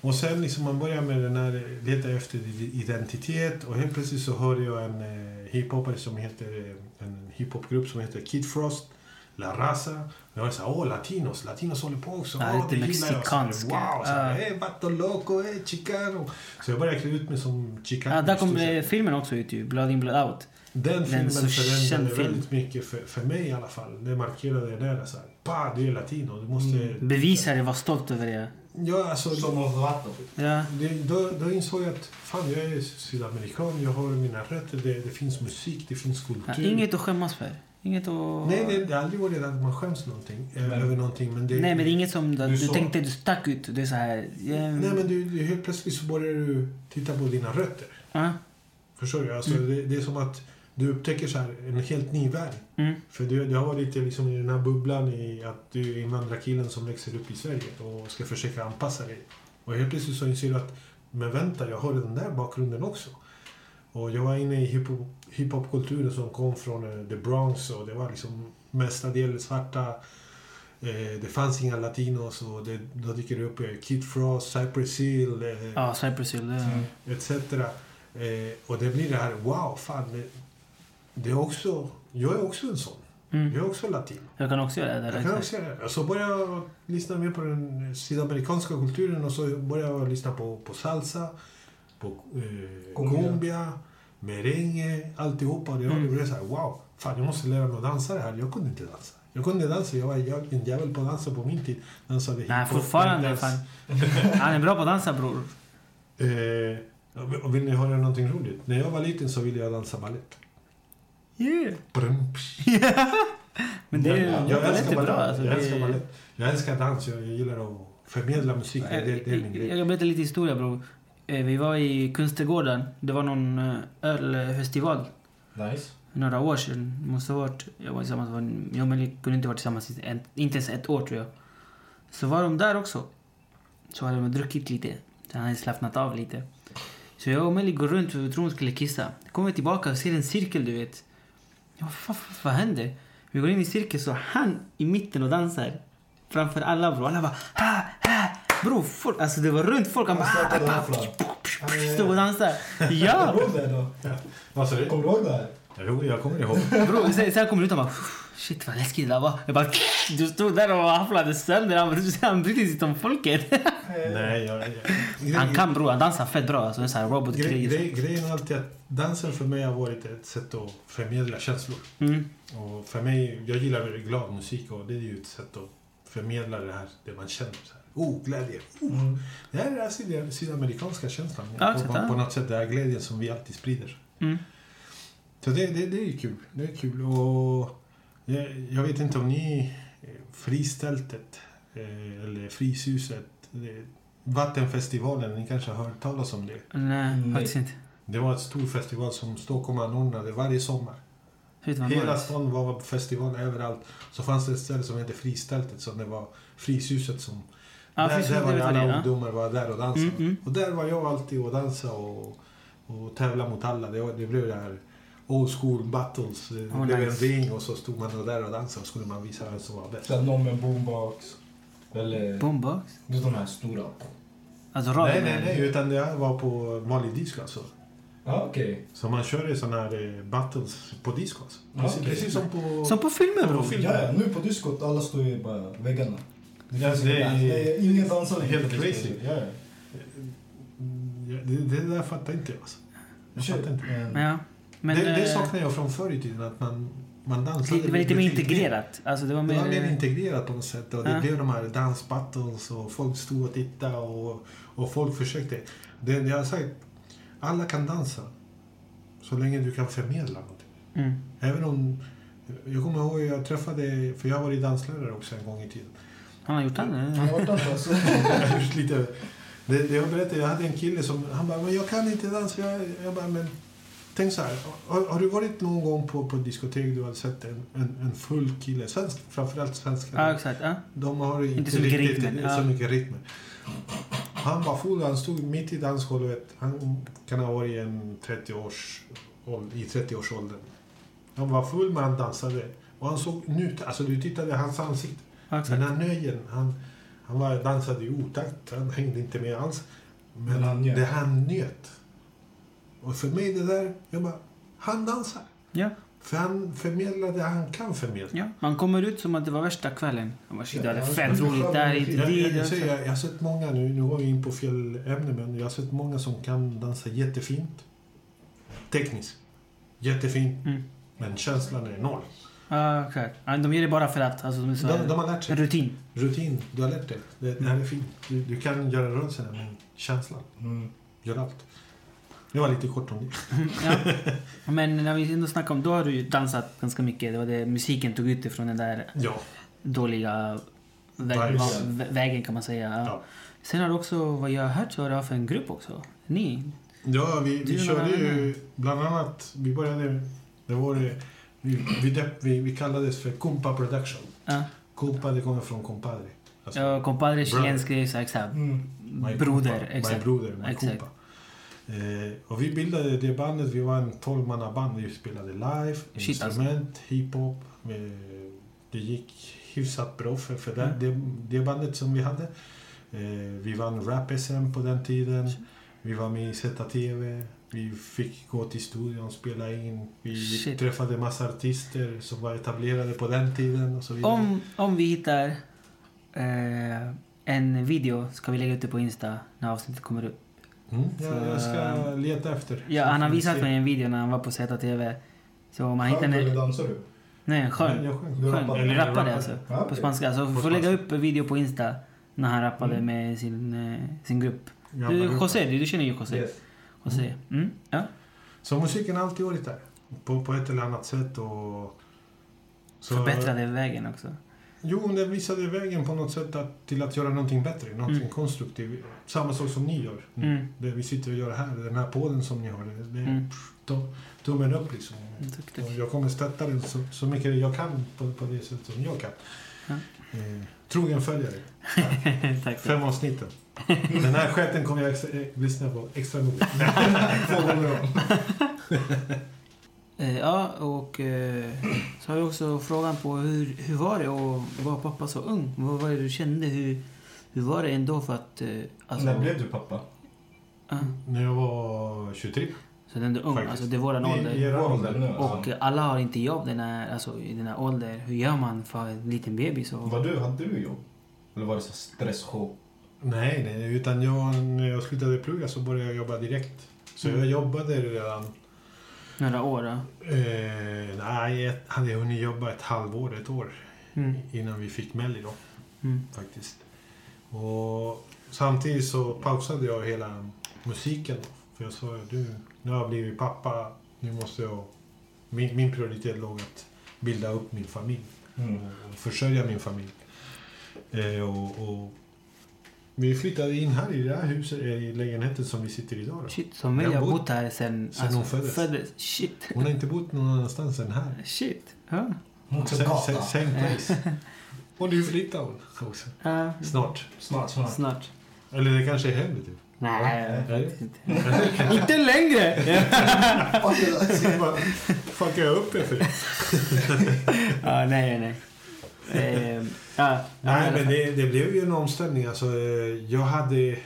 Och sen liksom man börjar med den här, leta efter identitet och helt plötsligt så hörde jag en eh, hiphopare som heter, eh, en hiphopgrupp som heter Kid Frost, La Raza. Och jag var såhär, åh latinos, latinos håller på också. Ja, lite jag. mexikanska. Så här, Wow, såhär, Ja. eh, vato loco, eh, chicano. Så jag började klä ut mig som chicano. ja, där kom eh, filmen också ut ju. Blood in, blood out. Den filmen så förändrade film. väldigt mycket för, för mig i alla fall. Det markerade där, såhär, pa, du är latino, du måste... Mm. Bevisa det, var stolt över det. Ja, alltså, Som något vatten. Ja. Det, då, då insåg jag att fan, jag är sydamerikan, jag har mina rötter, det, det finns musik, det finns Ja, kultur. inget att skämmas för. Inget att... Nej, det, det har aldrig varit att man skäms någonting, eh, Men- över någonting. Men det, Nej, men det är inget som du, Du sa- tänkte du stack ut. Det är så här... Ja, Nej, men du, du, helt plötsligt så börjar du titta på dina rötter. ja. Förstår du? Alltså, Mm. det, det är som att du upptäcker så här, en helt ny värld. Mm. För du, du har varit lite liksom i den här bubblan i att du är invandrarkillen som växer upp i Sverige och ska försöka anpassa dig. Och helt plötsligt så inser du att men vänta, jag har den där bakgrunden också. Och jag var inne i hiphop- hiphopkulturen som kom från eh, the Bronx och det var liksom mestadels svarta. Eh, det fanns inga latinos och det, då dyker det upp eh, Kid Frost, Cypress Hill Ja, Cypress Hill. Det, Mm. etc. Och det blir det här, wow, fan. Det, det är också, jag är också en sån. mm. Jag är också latin. Jag kan också göra det. Där, Jag kan också göra det. Så började jag lyssna mer på den sydamerikanska kulturen och så började jag lyssna på, på salsa, på eh, Cumbia. cumbia, merengue, alltihopa. Och det, Mm. blev så här, wow, fan jag måste lära mig att dansa det här. Jag kunde inte dansa. Jag kunde dansa, jag var jag, en jävel på att dansa på min tid. Dansade Nej, hiphop, fortfarande. breakdance. Fan. (laughs) Han är bra på att dansa, bror. Eh, vill ni höra någonting roligt? När jag var liten så ville jag dansa balett. Yeah. (laughs) Men det är jag, balett älskar är bra. balett. Alltså, jag älskar balett. Jag älskar dans. Jag, jag gillar att förmedla musik. Det, det, är min Jag grej. kan berätta lite historia, bror. Eh, Vi var i Kungsträdgården. Det var någon eh, ölfestival. Nice. Några år sedan. Måste ha varit... Jag var tillsammans med... Jag och kunde inte vara tillsammans en, inte ens ett år, tror jag. Så var de där också. Så hade de druckit lite. Så han hade slappnat av lite. Så jag och Melly går runt och tror hon skulle kissa. Kommer tillbaka och ser en cirkel, du vet. Ja, vad, vad, vad händer? Vi går in i cirkeln så han i mitten och dansar. Framför alla bror. Alla bara ha, ha. Bror, folk, alltså det var runt folk. Han bara ah, rafflan. Stod och dansade. Kommer Ja! du ihåg det då? Vad sa du? Kommer du ihåg det här? Jo, jag kommer ihåg. Sen, sen kommer du ut och bara Shit vad läskigt det där var. Jag bara Du stod där och hafflade sönder. Han, han brydde sig inte om folket. Nej, jag... jag Han kan bror, han dansar fett bra. Alltså, en sån här gre, robotkrig. gre, grejen är alltid att dansen för mig har varit ett sätt att förmedla känslor. Mm. Och för mig, jag gillar väldigt glad musik och det är ju ett sätt att förmedla det här, det man känner. Så här. Oh, glädje. Oh. Mm. Det här är den syd- sydamerikanska känslan. Ja, på, på, något sätt, det här glädjen som vi alltid sprider. Mm. Så det, det, det är ju kul. Det är kul. Och jag, jag vet inte om ni... eh, Fristältet, eh, eller Fryshuset, det, Vattenfestivalen, ni kanske har hört talas om det? Nej, Nej. faktiskt inte. Det var ett stor festival som Stockholm anordnade varje sommar. Hela stan var festival överallt. Så fanns det ett ställe som hette Fristältet, som det var Fryshuset som... Ja, där, där Jag var ju det alla är. ungdomar var där och dansade. Mm, mm. Och där var jag alltid och dansade och, och tävla mot alla. Det, det blev det här old school battles. Det Oh, blev nice. en ring och så stod man där och dansade och skulle man visa vem som var bäst. Någon med boombox. Eller... Boombox? Du vet de här stora. Alltså Nej, radio? nej, nej. Utan det här var på vanlig disco alltså. Ja, okej. Så man kör i sådana här eh, battles på disco. Alltså. Precis, okej. precis som på... Som på filmer bror. Ja, ja, nu på diskot, alla står ju bara väggarna. Det, finns det är- inga- det är ingen dansare. Helt crazy. Ja, ja. Mm, det, det där fattar inte jag. Alltså. Jag fattar inte. men- Ja. Men, det, det eh, saknar jag från förr i tiden. Att man, man dansade det var lite mer integrerat. Alltså det var Det mer... var mer integrerat på något sätt. Och det Ja. blev de här dansbattles och folk stod och tittade och, och folk försökte. Det, det jag har sagt, alla kan dansa. Så länge du kan förmedla någonting. Mm. Även om... Jag kommer ihåg jag träffade, för jag var i danslärare också en gång i tiden. Han har gjort det? Han har alltså. Gjort (laughs) lite... Det, det jag berättade, jag hade en kille som, han bara, men jag kan inte dansa. Jag, jag bara, men tänk så här. Har, har du varit någon gång på, på diskotek du har sett en, en, en full kille, svensk, framförallt svenskar. Ja, exakt. Ja. De har inte, Inte så mycket riktigt rytmen, så mycket rytmer. Han var full, han stod mitt i dansgolvet. Han kan ha varit en 30 års, i 30-årsåldern. Han var full men han dansade. Och han såg njut, alltså du tittade i hans ansikte. Exakt. Den här nöjen, han, han var, dansade i otakt, han hängde inte med alls. Men, Men han det han njöt. Och för mig det där, jag bara, han dansar. Ja, För han förmedlar det han kan förmedla. ja. Man kommer ut som att det var värsta kvällen. Man bara, shit, det fett roligt. Där dit. jag har sett många nu, nu går vi in på fel ämne, men jag har sett många som kan dansa jättefint. Tekniskt. Jättefint. Mm. Men känslan är noll. Ja, de gör det bara för att. Alltså, de är så De, de har lärt sig. rutin. Rutin, du har lärt dig. Det, det här är fint. Du, du kan göra rörelserna, men känslan, Mm. gör allt. Det var lite kort om det. (laughs) Ja. Men när vi ändå snackar om, då har du ju dansat ganska mycket. Det var det musiken tog ut ifrån den där Ja. dåliga vä Vibes. va- vä vägen kan man säga. Ja. Sen har du också, vad jag har hört, så har du haft en grupp också. Ni? Ja, vi, vi körde ju bland annat, vi började, det var det, vi, vi, vi, vi kallades för Kumpa Production. Ja, Kumpa, det kommer från compadre. Alltså, ja compadre, chilensk, exakt. Mm. Broder, exakt. My broder, my Exakt. kumpa. Eh, och vi bildade det bandet, vi var en 12 band. Vi spelade live, Shit, alltså. instrument, hiphop. Eh, det gick hyfsat bra för, för det, Mm. det, det bandet som vi hade. Eh, vi vann rap-SM på den tiden. Vi var med i ZTV. Vi fick gå till studion och spela in. Vi Shit. träffade massa artister som var etablerade på den tiden. Och så vidare. Om, om vi hittar eh, en video ska vi lägga ut det på Insta när avsnittet kommer upp. Mm, jag, jag ska Så- leta efter. Ja, Så han har visat mig en video när han var på ZTV. Så om man hittar du eller en... dansar du? Nej, Men sjöng. jag sjöng. Rappade? Eller Rappade alltså. Ja, På okej. spanska. Alltså, vi På får lägga upp en video på Insta när han rappade Mm. med sin, eh, sin grupp. Du, José, du, du känner ju José. Yes. José. Mm. Ja. Så musiken har alltid varit där. På, på ett eller annat sätt. Och, så, Förbättrade vägen också. Jo, det visade vägen på något sätt att, till att göra någonting bättre. Någonting Mm. konstruktivt. Samma sak som ni gör. Mm. Det vi sitter och gör här. Den här podden som ni har. Det, det är Mm. to- tummen upp liksom. Tack. Och jag kommer stötta den så, så mycket jag kan på, på det sätt som jag kan. Ja. Eh, trogen följare. (laughs) tack. Fem avsnitten. (laughs) Den här skiten kommer jag extra, eh, lyssna på extra noga. (laughs) Två gånger om. (laughs) Eh, ja, och eh, så har vi också frågan på hur, hur var det att vara pappa så ung? Vad var det du kände? Hur, hur var det ändå för att... Eh, alltså, När blev du pappa? Ja, När jag var 23. så den är ung, Faktiskt. alltså det är våran I- ålder. i Vår ålder. nu, Och alla har inte jobb den här, alltså, i den här åldern. Hur gör man för en liten bebis? Och, Var du, hade du jobb? Eller var det så stresschock? Nej, nej, utan jag, när jag slutade plugga så började jag jobba direkt. Så Mm. jag jobbade redan... några år? Då? Eh, nej, jag hade hunnit jobba ett halvår, ett år Mm. innan vi fick Melly då, Mm. faktiskt. Och samtidigt så pausade jag hela musiken. Då, för jag sa, du, nu har jag blivit pappa, nu måste jag... Min, min prioritet låg att bilda upp min familj. Mm. och försörja min familj. Eh, och, och vi flyttade in här i det här huset, eh, i lägenheten som vi sitter i idag. Då. Shit, Amelia Jag har bott- bott här sen... sen hon föddes. Shit. Hon har inte bott någon annanstans än här. Shit. Ja. Same, same, same place. (laughs) Och nu flyttar hon också. Ja. Snart. Snart, snart. Snart. Eller det kanske är hem typ. Nej, Ja. faktiskt inte. (laughs) inte längre! Fuckar jag upp er för? (laughs) ja, nej, nej. Eh, ja, Nej, men det, det blev ju en omställning. Alltså, eh, jag hade...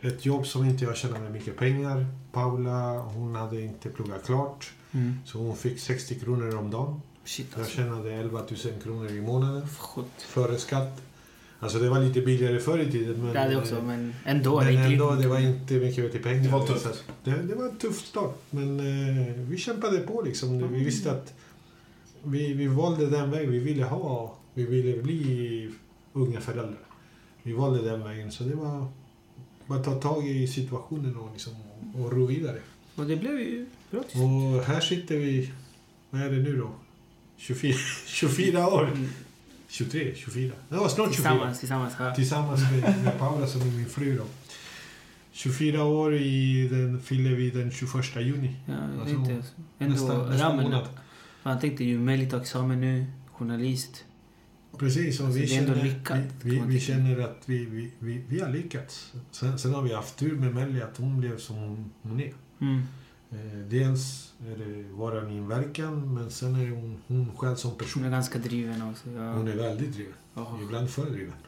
ett jobb som inte jag tjänade mycket pengar. Paula, hon hade inte pluggat klart. Mm. Så hon fick 60 kronor om dagen. Shit Jag alltså. tjänade 11 000 kronor i månaden Sjukt. före skatt. Alltså det var lite billigare förr i tiden. Men, Det är det också, men ändå. men det ändå, det var inte mycket till pengar. Det var tufft. Det, det var en tuff start. Men eh, vi kämpade på liksom. Mm. Vi visste att vi, vi valde den vägen vi ville ha. Vi ville bli unga föräldrar. Vi valde den vägen. Så det var bara ta tag i situationen och, liksom, och ro vidare. Och det blev ju bra Och här sitter vi, vad är det nu då? 24, 24 (laughs) år. Mm. 23, 24. Ja, snart 24. Tillsammans, tillsammans. Ja. Tillsammans med, med Paula som är min fru då. 24 år i den, fyller vi den 21 juni. Ja, Alltså, alltså. Ändå nästa- nästa ramen. månad. Man tänkte ju meritexamen nu, journalist. Precis, och Alltså, vi, känner, lyckat, vi, vi, vi känner att vi, vi, vi, vi har lyckats. Sen, sen har vi haft tur med Melly att hon blev som hon, hon är. Mm. Eh, dels är det våran inverkan, men sen är hon, hon själv som Hon person. är ganska driven också. Ja. Hon är väldigt driven. Jaha. Ibland för driven. (laughs)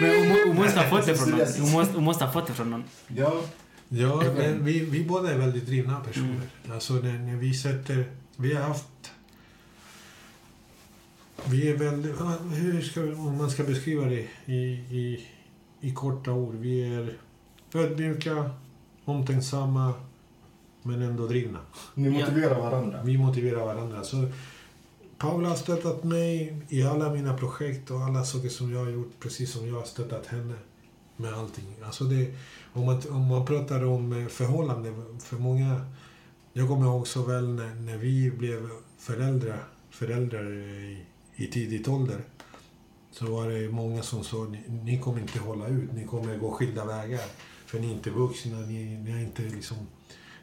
Men hon, hon måste ha fått det från någon. (laughs) Hon måste, hon måste ha fått det från någon. Ja, Ja, men vi, vi båda är väldigt drivna personer. Mm. Alltså när, när vi sätter... Vi har haft... Vi är väldigt... Hur ska, om man ska beskriva det i, i, i korta ord. Vi är ödmjuka, omtänksamma, men ändå drivna. ni motiverar varandra. Vi motiverar varandra. Så Paula har stöttat mig i alla mina projekt och alla saker som jag har gjort, precis som jag har stöttat henne med allting. Alltså det, om, man, om man pratar om förhållanden, för många... Jag kommer ihåg så väl när, när vi blev föräldrar, föräldrar i, i tidigt ålder. Så var det många som sa, ni, ni kommer inte hålla ut, ni kommer gå skilda vägar. För ni är inte vuxna, ni, ni är inte liksom...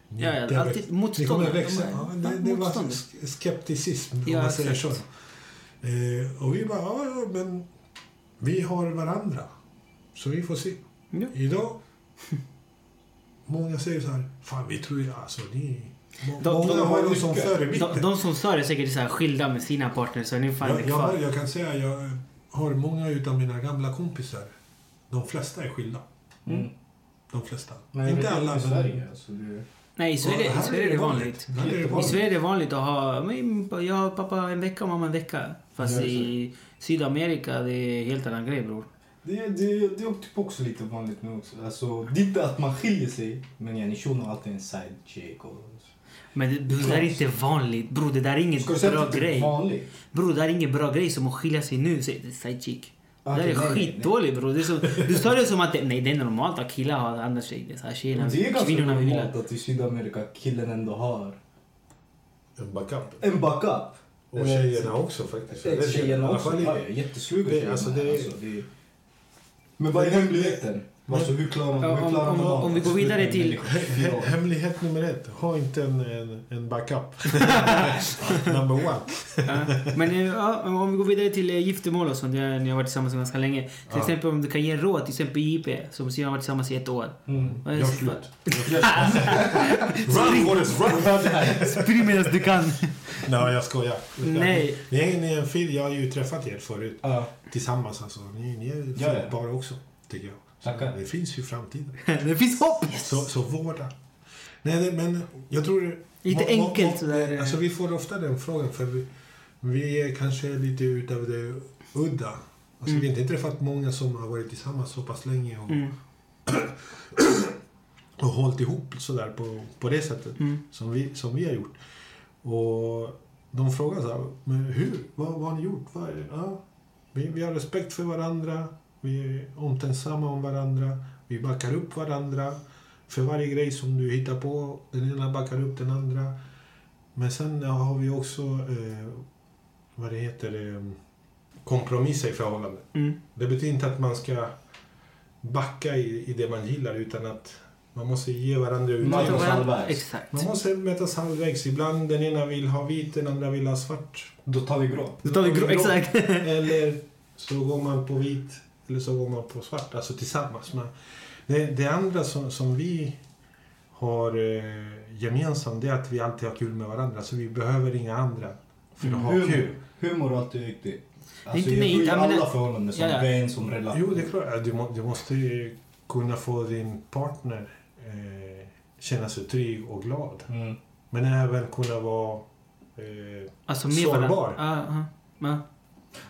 Ni Ja, ja, alltid ni kommer växa. Ja, det, det var skepticism, om Ja, man säger så. Eh, och vi bara, ja, men vi har varandra. Så vi får se. Ja. Idag, många säger så här, fan vi tror ju alltså ni... De- många de har dem som lyckats. förebilder. De, de som är säkert så här skilda med sina partners, så är ni fan jag, inte jag, har, kvar. jag kan säga, jag har många utav mina gamla kompisar. De flesta är skilda. Mm. De flesta. Men inte alla, i. Sverige. Alltså det, Nej, i Sverige, i här Sverige är det vanligt. Här är det I vanligt. Sverige är det vanligt att ha men, jag och pappa en vecka och mamma en vecka. Fast Ja, i Sydamerika det är helt annan grej bror. det, det, det är typ också lite vanligt nu också. Alltså, det är inte att man skiljer sig, men yani shunon har alltid en side chick. Och... Men det, det där är inte vanligt bror. Det där är ingen Ska bra är grej. vanligt? Bror det där är ingen bra grej som att skilja sig nu. Är side chick. Det där är skitdåligt bror. Det är så, du sa det som att det, nej, det är normalt att killar har andra tjejer. Det är så här, tjejerna, Det är ganska normalt att i Sydamerika killen ändå har En backup. en backup. Och tjejerna också faktiskt. Jag i Tjejerna också. fall i- Ja, ja, jättesluga Det- tjejerna. det- Alltså, det... Men vad är hemligheten? Alltså, hur klarar man, Ja, hur om- klarar om- om vi går vidare till- Hemlighet nummer ett. Ha inte en, en, en backup. (laughs) Number one. Ja. Men eh, ja, om vi går vidare till eh, giftermål och sånt. Ni har varit tillsammans ganska länge. Till Ja. exempel om du kan ge råd, till exempel JP som har varit tillsammans i ett år. Mm. Gör det slut. (laughs) Run Forrest run! Spring medan du kan. Nej, jag skojar. Nej. Ni är, ni är en film. Jag har ju träffat er förut. Ja, Tillsammans alltså. Ni, ni är par också. Tycker jag. Tackar. Det finns ju framtiden. (laughs) Det finns hopp! Så, så vårda. Nej, men jag tror... Lite enkelt må- sådär. Alltså vi får ofta den frågan för vi, vi är kanske lite utav det udda. Alltså Mm. vi har inte träffat många som har varit tillsammans så pass länge och, Mm. (clears throat) och hållit ihop sådär på, på det sättet Mm. som vi, som vi har gjort. Och de frågar så här, men hur? Vad, vad har ni gjort? Vad, är det?" ja, vi, vi har respekt för varandra, vi är omtänksamma om varandra, vi backar upp varandra. För varje grej som du hittar på, den ena backar upp den andra. Men sen har vi också, eh, vad det heter, eh, kompromisser i förhållandet. Mm. Det betyder inte att man ska backa i, i det man gillar utan att man måste ge varandra Man utrymme. halvvägs. Exakt. Man måste mötas halvvägs. Ibland den ena vill ha vit, den andra vill ha svart. Då tar vi grå. Då tar vi grå, exakt. Eller så går man på vit, eller så går man på svart. Alltså tillsammans. Men det, det andra som, som vi har eh, gemensamt det är att vi alltid har kul med varandra. Så vi behöver inga andra för att Mm. ha kul. Humor, humor är alltid viktigt. Alltså, Inte- jag tror menar- alla förhållanden, som Ja, ja. vän, som relation. Jo, det är klart. Du, må, du måste ju kunna få din partner eh, känna sig trygg och glad. Mm. Men även kunna vara eh, Alltså Sårbar. Ja, ja, ja.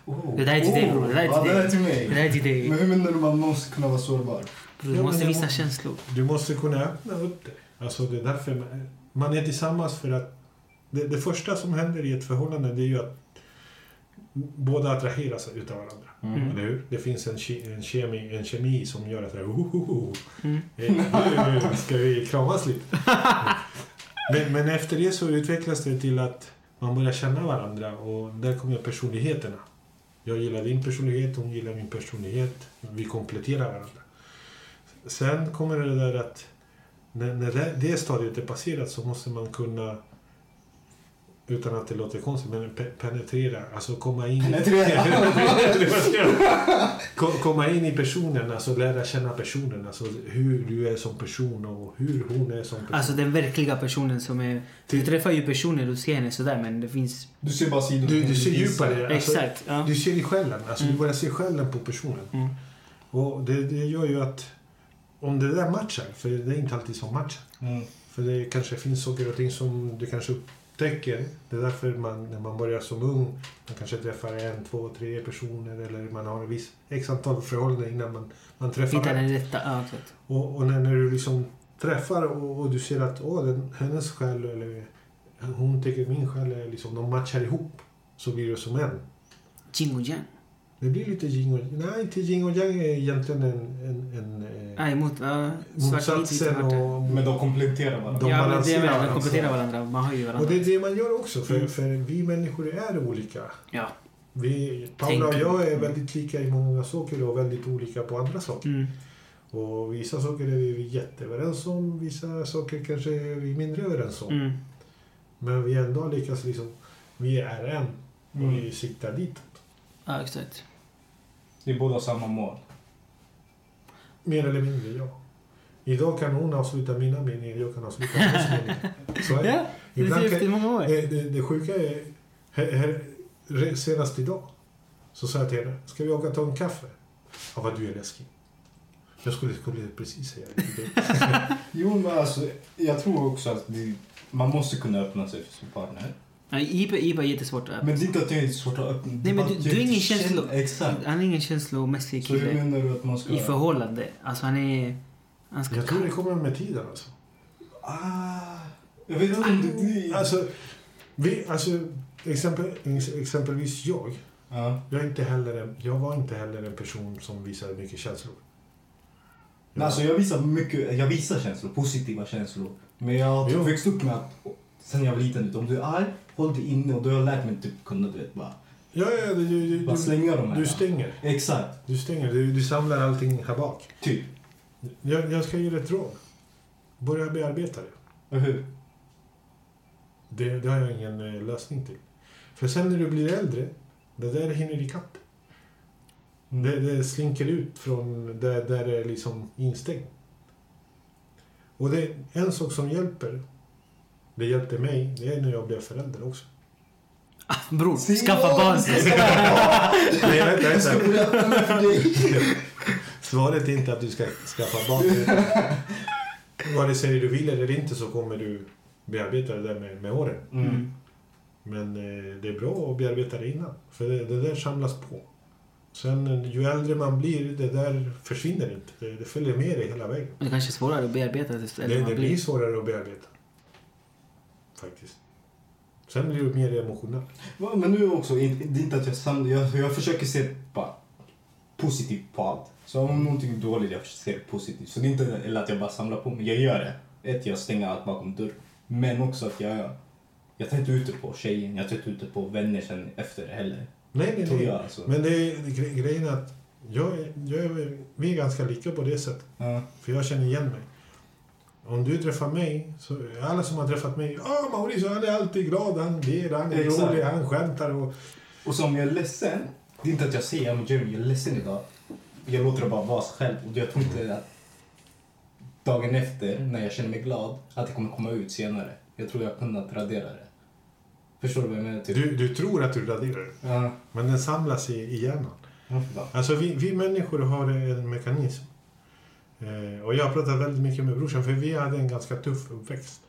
Oh. Det där är till dig, bror. Det där är till ja, dig. Det där är till Det mig. där är till dig. Men hur menar du man måste kunna vara sårbar? Du måste visa känslor. Du måste kunna öppna upp dig. Alltså det är därför man, man är tillsammans för att det, det första som händer i ett förhållande det är ju att båda attraheras utav varandra. Mm. Eller hur? Det finns en, ke, en, kemi, en kemi som gör att det här, oh, oh, oh. Mm. (laughs) Eh, nu ska vi kramas lite. (laughs) Men, men efter det så utvecklas det till att man börjar känna varandra och där kommer personligheterna. Jag gillar din personlighet, hon gillar min personlighet. Vi kompletterar varandra. Sen kommer det där att när, när det, det stadiet är passerat så måste man kunna utan att det låter konstigt, men pe penetrera, alltså komma in, Penetrera. (laughs) Komma in i personen, alltså lära känna personen, alltså hur du är som person och hur hon är som person. Alltså den verkliga personen som är... Du träffar ju personer, du ser henne sådär men det finns... Du ser bara sidor. Du, du ser djupare. Alltså, Exakt. Ja. Du ser i själen, alltså Mm. du börjar se själen på personen. Mm. Och det, det gör ju att om det där matchar, för det är inte alltid som matchar. Mm. För det kanske finns saker och ting som du kanske upptäcker. Det är därför man, när man börjar som ung, man kanske träffar en, två, tre personer eller man har en viss x antal förhållanden innan man, man träffar Hitta rätt. den rätta. Ja. Och, och när, när du liksom träffar och, och du ser att åh, den, hennes själ eller hon tycker min själ är liksom, de matchar ihop. Så blir det som en. Jing och yang. Det blir lite yin och Nej, inte yin och yang är egentligen en... en, en eh, Nej, mot... Och vita motsatsen och... Men de kompletterar varandra. De Ja, men det är de kompletterar varandra. Man har ju Och varandra. det är det man gör också, för, Mm. för vi människor är olika. Ja. Vi, Paula och jag är Mm. väldigt lika i många saker och väldigt olika på andra saker. Mm. Och vissa saker är vi jätteöverens om, vissa saker kanske är vi mindre överens om. Mm. Men vi ändå lyckas liksom, vi är en och Mm. vi siktar dit. Ja, exakt. Det är båda samma mål. Mer eller mindre, ja. Idag kan hon avsluta mina meningar, jag kan avsluta hennes (laughs) meningar. Så är det. Ja, det Ibland ser kan- efter många år. Eh, Det, det sjuka är, här, här, senast idag så sa jag till henne, ska vi åka och ta en kaffe? Ja, vad du är läskig. Jag skulle, skulle precis säga det. (laughs) Jo, men alltså, jag tror också att det, man måste kunna öppna sig för sin partner. Nej, Iba, Iba är jättesvårt att... Men det är inte att det är svårt att öppna. Nej, men du- att du är jag ingen känslo- Exakt. Han är ingen känslomässig Så hur kille menar du att man ska... i förhållande. Alltså han är... Han ska... Jag tror det kommer med tiden alltså. Ah, jag vet inte om det... Alltså, vi, alltså exempel, exempelvis jag. Ja. Jag, är inte heller jag var inte heller en person som visade mycket känslor. Nej, alltså jag visar mycket, jag visar känslor, positiva känslor. Men jag har typ växt upp med att sen jag var liten, du, om du är arg, håll dig inne och då har jag lärt mig typ kunna, du vet, bara, Ja, ja, du, du, bara slänga dem här. du stänger. Exakt, Du stänger. Du, du samlar allting här bak. typ. Jag, jag ska ge dig ett råd. Börja bearbeta det. Och hur? Det, det har jag ingen eh, lösning till. För sen när du blir äldre, det där hinner ikapp. Mm. Det, det slinker ut från där, där det är liksom instängt. Och det är en sak som hjälper, det hjälpte mig, det är när jag blev förälder också. Ah, (laughs) bror, skaffa barn. (laughs) (laughs) Svaret är inte att du ska skaffa barn. Vare sig du vill eller inte så kommer du bearbeta det där med, med åren. Mm. Men eh, det är bra att bearbeta det innan. För det, det där samlas på. Sen ju äldre man blir, det där försvinner inte. Det, det följer med dig hela vägen. Det kanske är svårare att bearbeta det. Det blir svårare att bearbeta. Faktiskt. Sen blir du mer emotionell. Va, Men nu också, det är inte att jag samlar, jag, jag försöker se bara positivt på allt. Så om någonting är dåligt, jag försöker se det positivt. Så det är inte eller att jag bara samlar på mig, jag gör det. Ett, jag stänger allt bakom dörr. Men också att jag, jag tar inte ut det på tjejen, jag tar inte ut det på vänner sen efter det heller. Nej, nej, nej. jag alltså. Men det är, det, gre- grejen är att jag, jag, vi är ganska lika på det sättet. Ja. För jag känner igen mig. Om du träffar mig, så alla som har träffat mig, ja Mauricio han är alltid glad, han ler, han är Exakt. rolig, han skämtar och... Och så om jag är ledsen, det är inte att jag säger Jeremy, jag är ledsen idag. Jag låter det bara vara sig själv. Och jag tror inte att dagen efter, när jag känner mig glad, att det kommer komma ut senare. Jag tror jag kunnat radera det. Förstår du vad jag menar? Typ? Du, du tror att du raderar det, Ja. men den samlas i, i hjärnan. Ja. Alltså vi, vi människor har en mekanism. Eh, och jag har pratat väldigt mycket med brorsan för vi hade en ganska tuff uppväxt.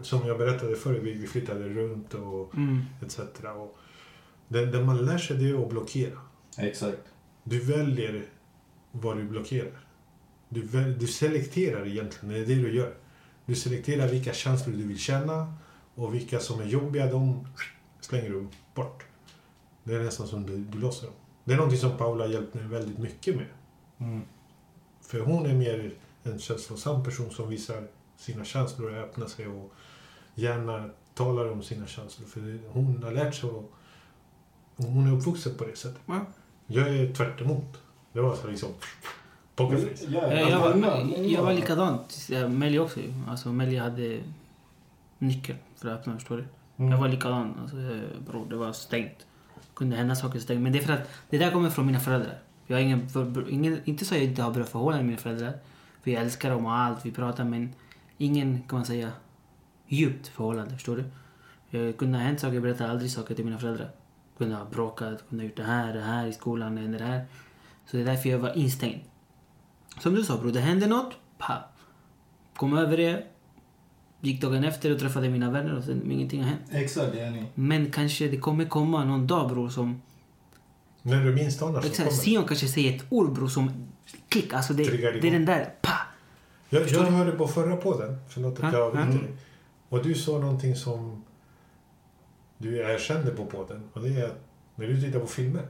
Som jag berättade förut, vi, vi flyttade runt och Mm. etc. Och det, det man lär sig det är att blockera. Exakt. Du väljer vad du blockerar. Du, väl, du selekterar egentligen, det är det du gör. Du selekterar vilka känslor du vill känna och vilka som är jobbiga, de slänger du bort. Det är nästan som du, du låtsas dem. Det är någonting som Paula har hjälpt mig väldigt mycket med. Mm. För hon är mer en känslosam person som visar sina känslor och öppnar sig och gärna talar om sina känslor. För hon har lärt sig och hon är uppvuxen på det sättet. Ja. Jag är tvärt emot. Det var så liksom pokerface. Eh, Jag var, många- många- jag var likadant. Melly också. Alltså Melly hade nyckeln för att öppna, förstår du? Mm. Jag var likadan. Alltså, eh, bror, det var stängt. Kunde hända saker stängt. Men det är för att det där kommer från mina föräldrar. Jag har ingen, för, ingen, inte så att jag inte har bra förhållanden med mina föräldrar. För jag älskar dem och allt, vi pratar men ingen, kan man säga, djupt förhållande, förstår du? Jag kunde ha hänt saker, jag berättar aldrig saker till mina föräldrar. Kunde ha bråkat, kunde ha gjort det här, det här i skolan, eller det här. Så det är därför jag var instängd. Som du sa bror, det hände något, pa. Kom över det. Gick dagen efter och träffade mina vänner och sen ingenting har hänt. Exakt, jag är ni. Men kanske det kommer komma någon dag bror som... När du minst anar så kommer. Sion kanske säger ett ord bror som... Klick, alltså det, det är den där, pa! Jag, jag hörde på förra podden, förlåt att Ja, jag avbryter dig. Och du sa någonting som du erkände på podden. Och det är att när du tittar på filmer,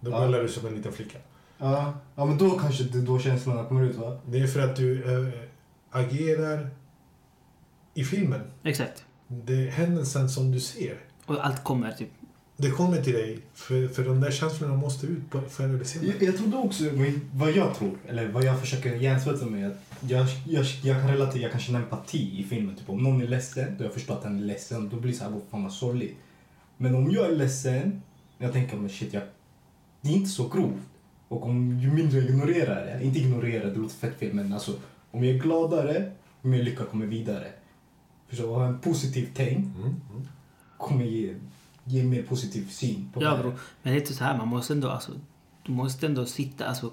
då Ja. du som en liten flicka. Ja, ja, men då kanske det då känslorna kommer ut va? Det är för att du äh, agerar i filmen. Exakt. Det är händelsen som du ser. Och allt kommer typ. Det kommer till dig, för, för de där känslorna måste ut på, förr eller senare. Jag, jag trodde också, vad jag tror, eller vad jag försöker hjärnsvetsa med, att jag, jag, jag kan relatera, jag kan känna empati i filmen. Typ om någon är ledsen, då jag förstår att den är ledsen, då blir det så här, fan vad sorgligt. Men om jag är ledsen, jag tänker men shit, jag, det är inte så grovt. Och om ju mindre jag ignorerar det, inte ignorera, det låter fett fel, men alltså om jag är gladare, mer lycka kommer vidare. Förstår du? Ha en positiv tänk Mm, mm. kommer ge, ge mer positiv syn på Ja bror. Men det är inte så här, man måste ändå alltså... Du måste ändå sitta, alltså...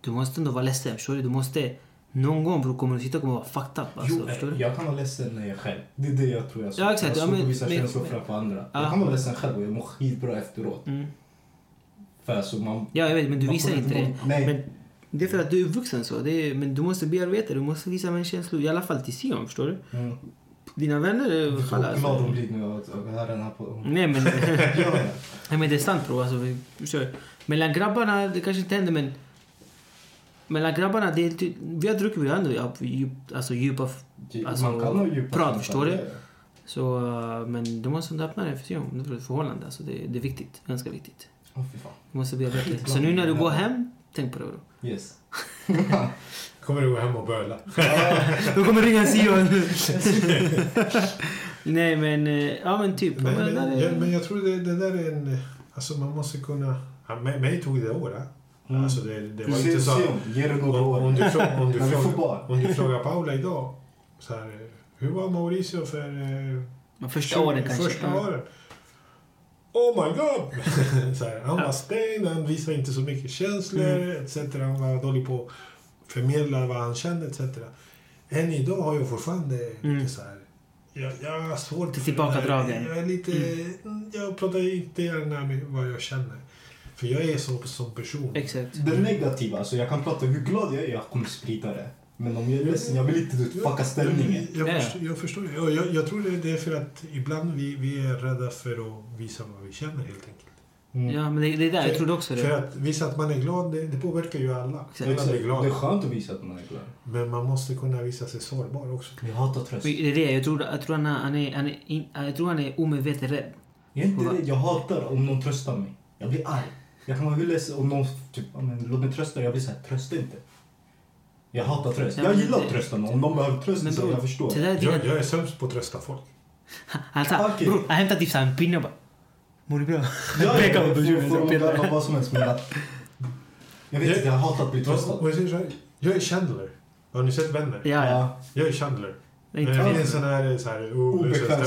Du måste ändå vara ledsen, förstår du? Du måste... Någon gång bror kommer du sitta och kommer vara fucked up alltså, Jo, förstår du? jag kan vara ledsen när jag är själv. Det är det jag tror jag Ja, exakt. Jag Ja, har svårt visa men- känslor framför andra. Ja. Jag kan vara ledsen själv och jag mår skitbra efteråt. Mm. För alltså man... Ja, jag vet, men du visar inte det. Nej. Men det är för att du är vuxen så. Det är, men du måste bearbeta det. Du måste visa med känslor. I alla fall till Sion, förstår du? Mm. Dina vänner är... Challa, får glad hon blir nu att höra den här på... Nej men... (laughs) Nej (laughs) men det är sant bror. Alltså, vi, du? Mellan grabbarna, det kanske inte händer men... Mellan grabbarna, det är, ty- vi har druckit, vi har ändå ja, djup, alltså djupa... Alltså, man kan ha djupa prat, förstår du? Så, uh, men du måste ändå öppna dig för ett förhållande. Alltså, det, det är viktigt. Ganska viktigt. Åh fy fan. Du måste bearbeta det. Så nu när du går hem, tänk på det bror. Yes. (laughs) Kommer du gå hem och böla? (laughs) Du kommer ringa Sion. (laughs) Nej men, eh, ja men typ. Men, men, men, där är- ja, men jag tror det, det där är en... Alltså man måste kunna... Ja, mig, mig tog det år. Ja. Mm. Alltså det, det Du var ser inte så... Sion, ge det några Om, år. om, du, om, frågar, om du frågar Paula idag. Så här, hur var Mauricio för... Eh, första åren kanske. Första Ja. Oh my god! (laughs) så här, han var stängd, han visade inte så mycket känslor Mm. etc. Han var dålig på att förmedla vad han kände etc. Än idag har jag fortfarande Mm. lite så här... Jag, jag har svårt för tillbakadragen. Jag är lite... Mm. Jag pratar inte gärna med vad jag känner. För jag är så som person. Exakt. Det negativa, alltså jag kan prata hur glad jag är, jag kommer sprida det. Men om jag är ledsen, jag vill inte fucka stämningen. Jag, Ja, ja. förstår, jag förstår. Jag, jag, jag tror det det är för att ibland vi, vi är rädda för att visa vad vi känner helt enkelt. Mm. Ja men det, det är där, jag trodde också För det. att visa att man är glad, det, det påverkar ju alla. Exakt. Alla blir Det är skönt att visa att man är glad. Men man måste kunna visa sig sårbar också. Jag hatar tröst. Det är det, jag tror, jag tror han, är- han är, han är, in, jag tror han är omedvetet rädd. Jag är inte rädd, jag hatar om någon tröstar mig. Jag blir arg. Jag kan vara hur ledsen om någon typ, men, låt mig trösta dig. Jag blir såhär, trösta inte. Jag hatar tröst. Ja, jag gillar det- att trösta någon. Om de behöver tröst Men så jag förstår. Det där är dina, Jag, jag är sämst på att trösta folk. (laughs) han, tar, Okej. bror, han hämtar typ en pinne och bara... Mår du bra? Ja, (laughs) på personen får, garva vad som helst men att... Jag vet Jag- inte, jag hatar att bli tröstad. och jag säger så här, jag är Chandler. Har ni sett Vänner? Ja, ja. Jag är Chandler. Det är en sån här, så här Obekväm.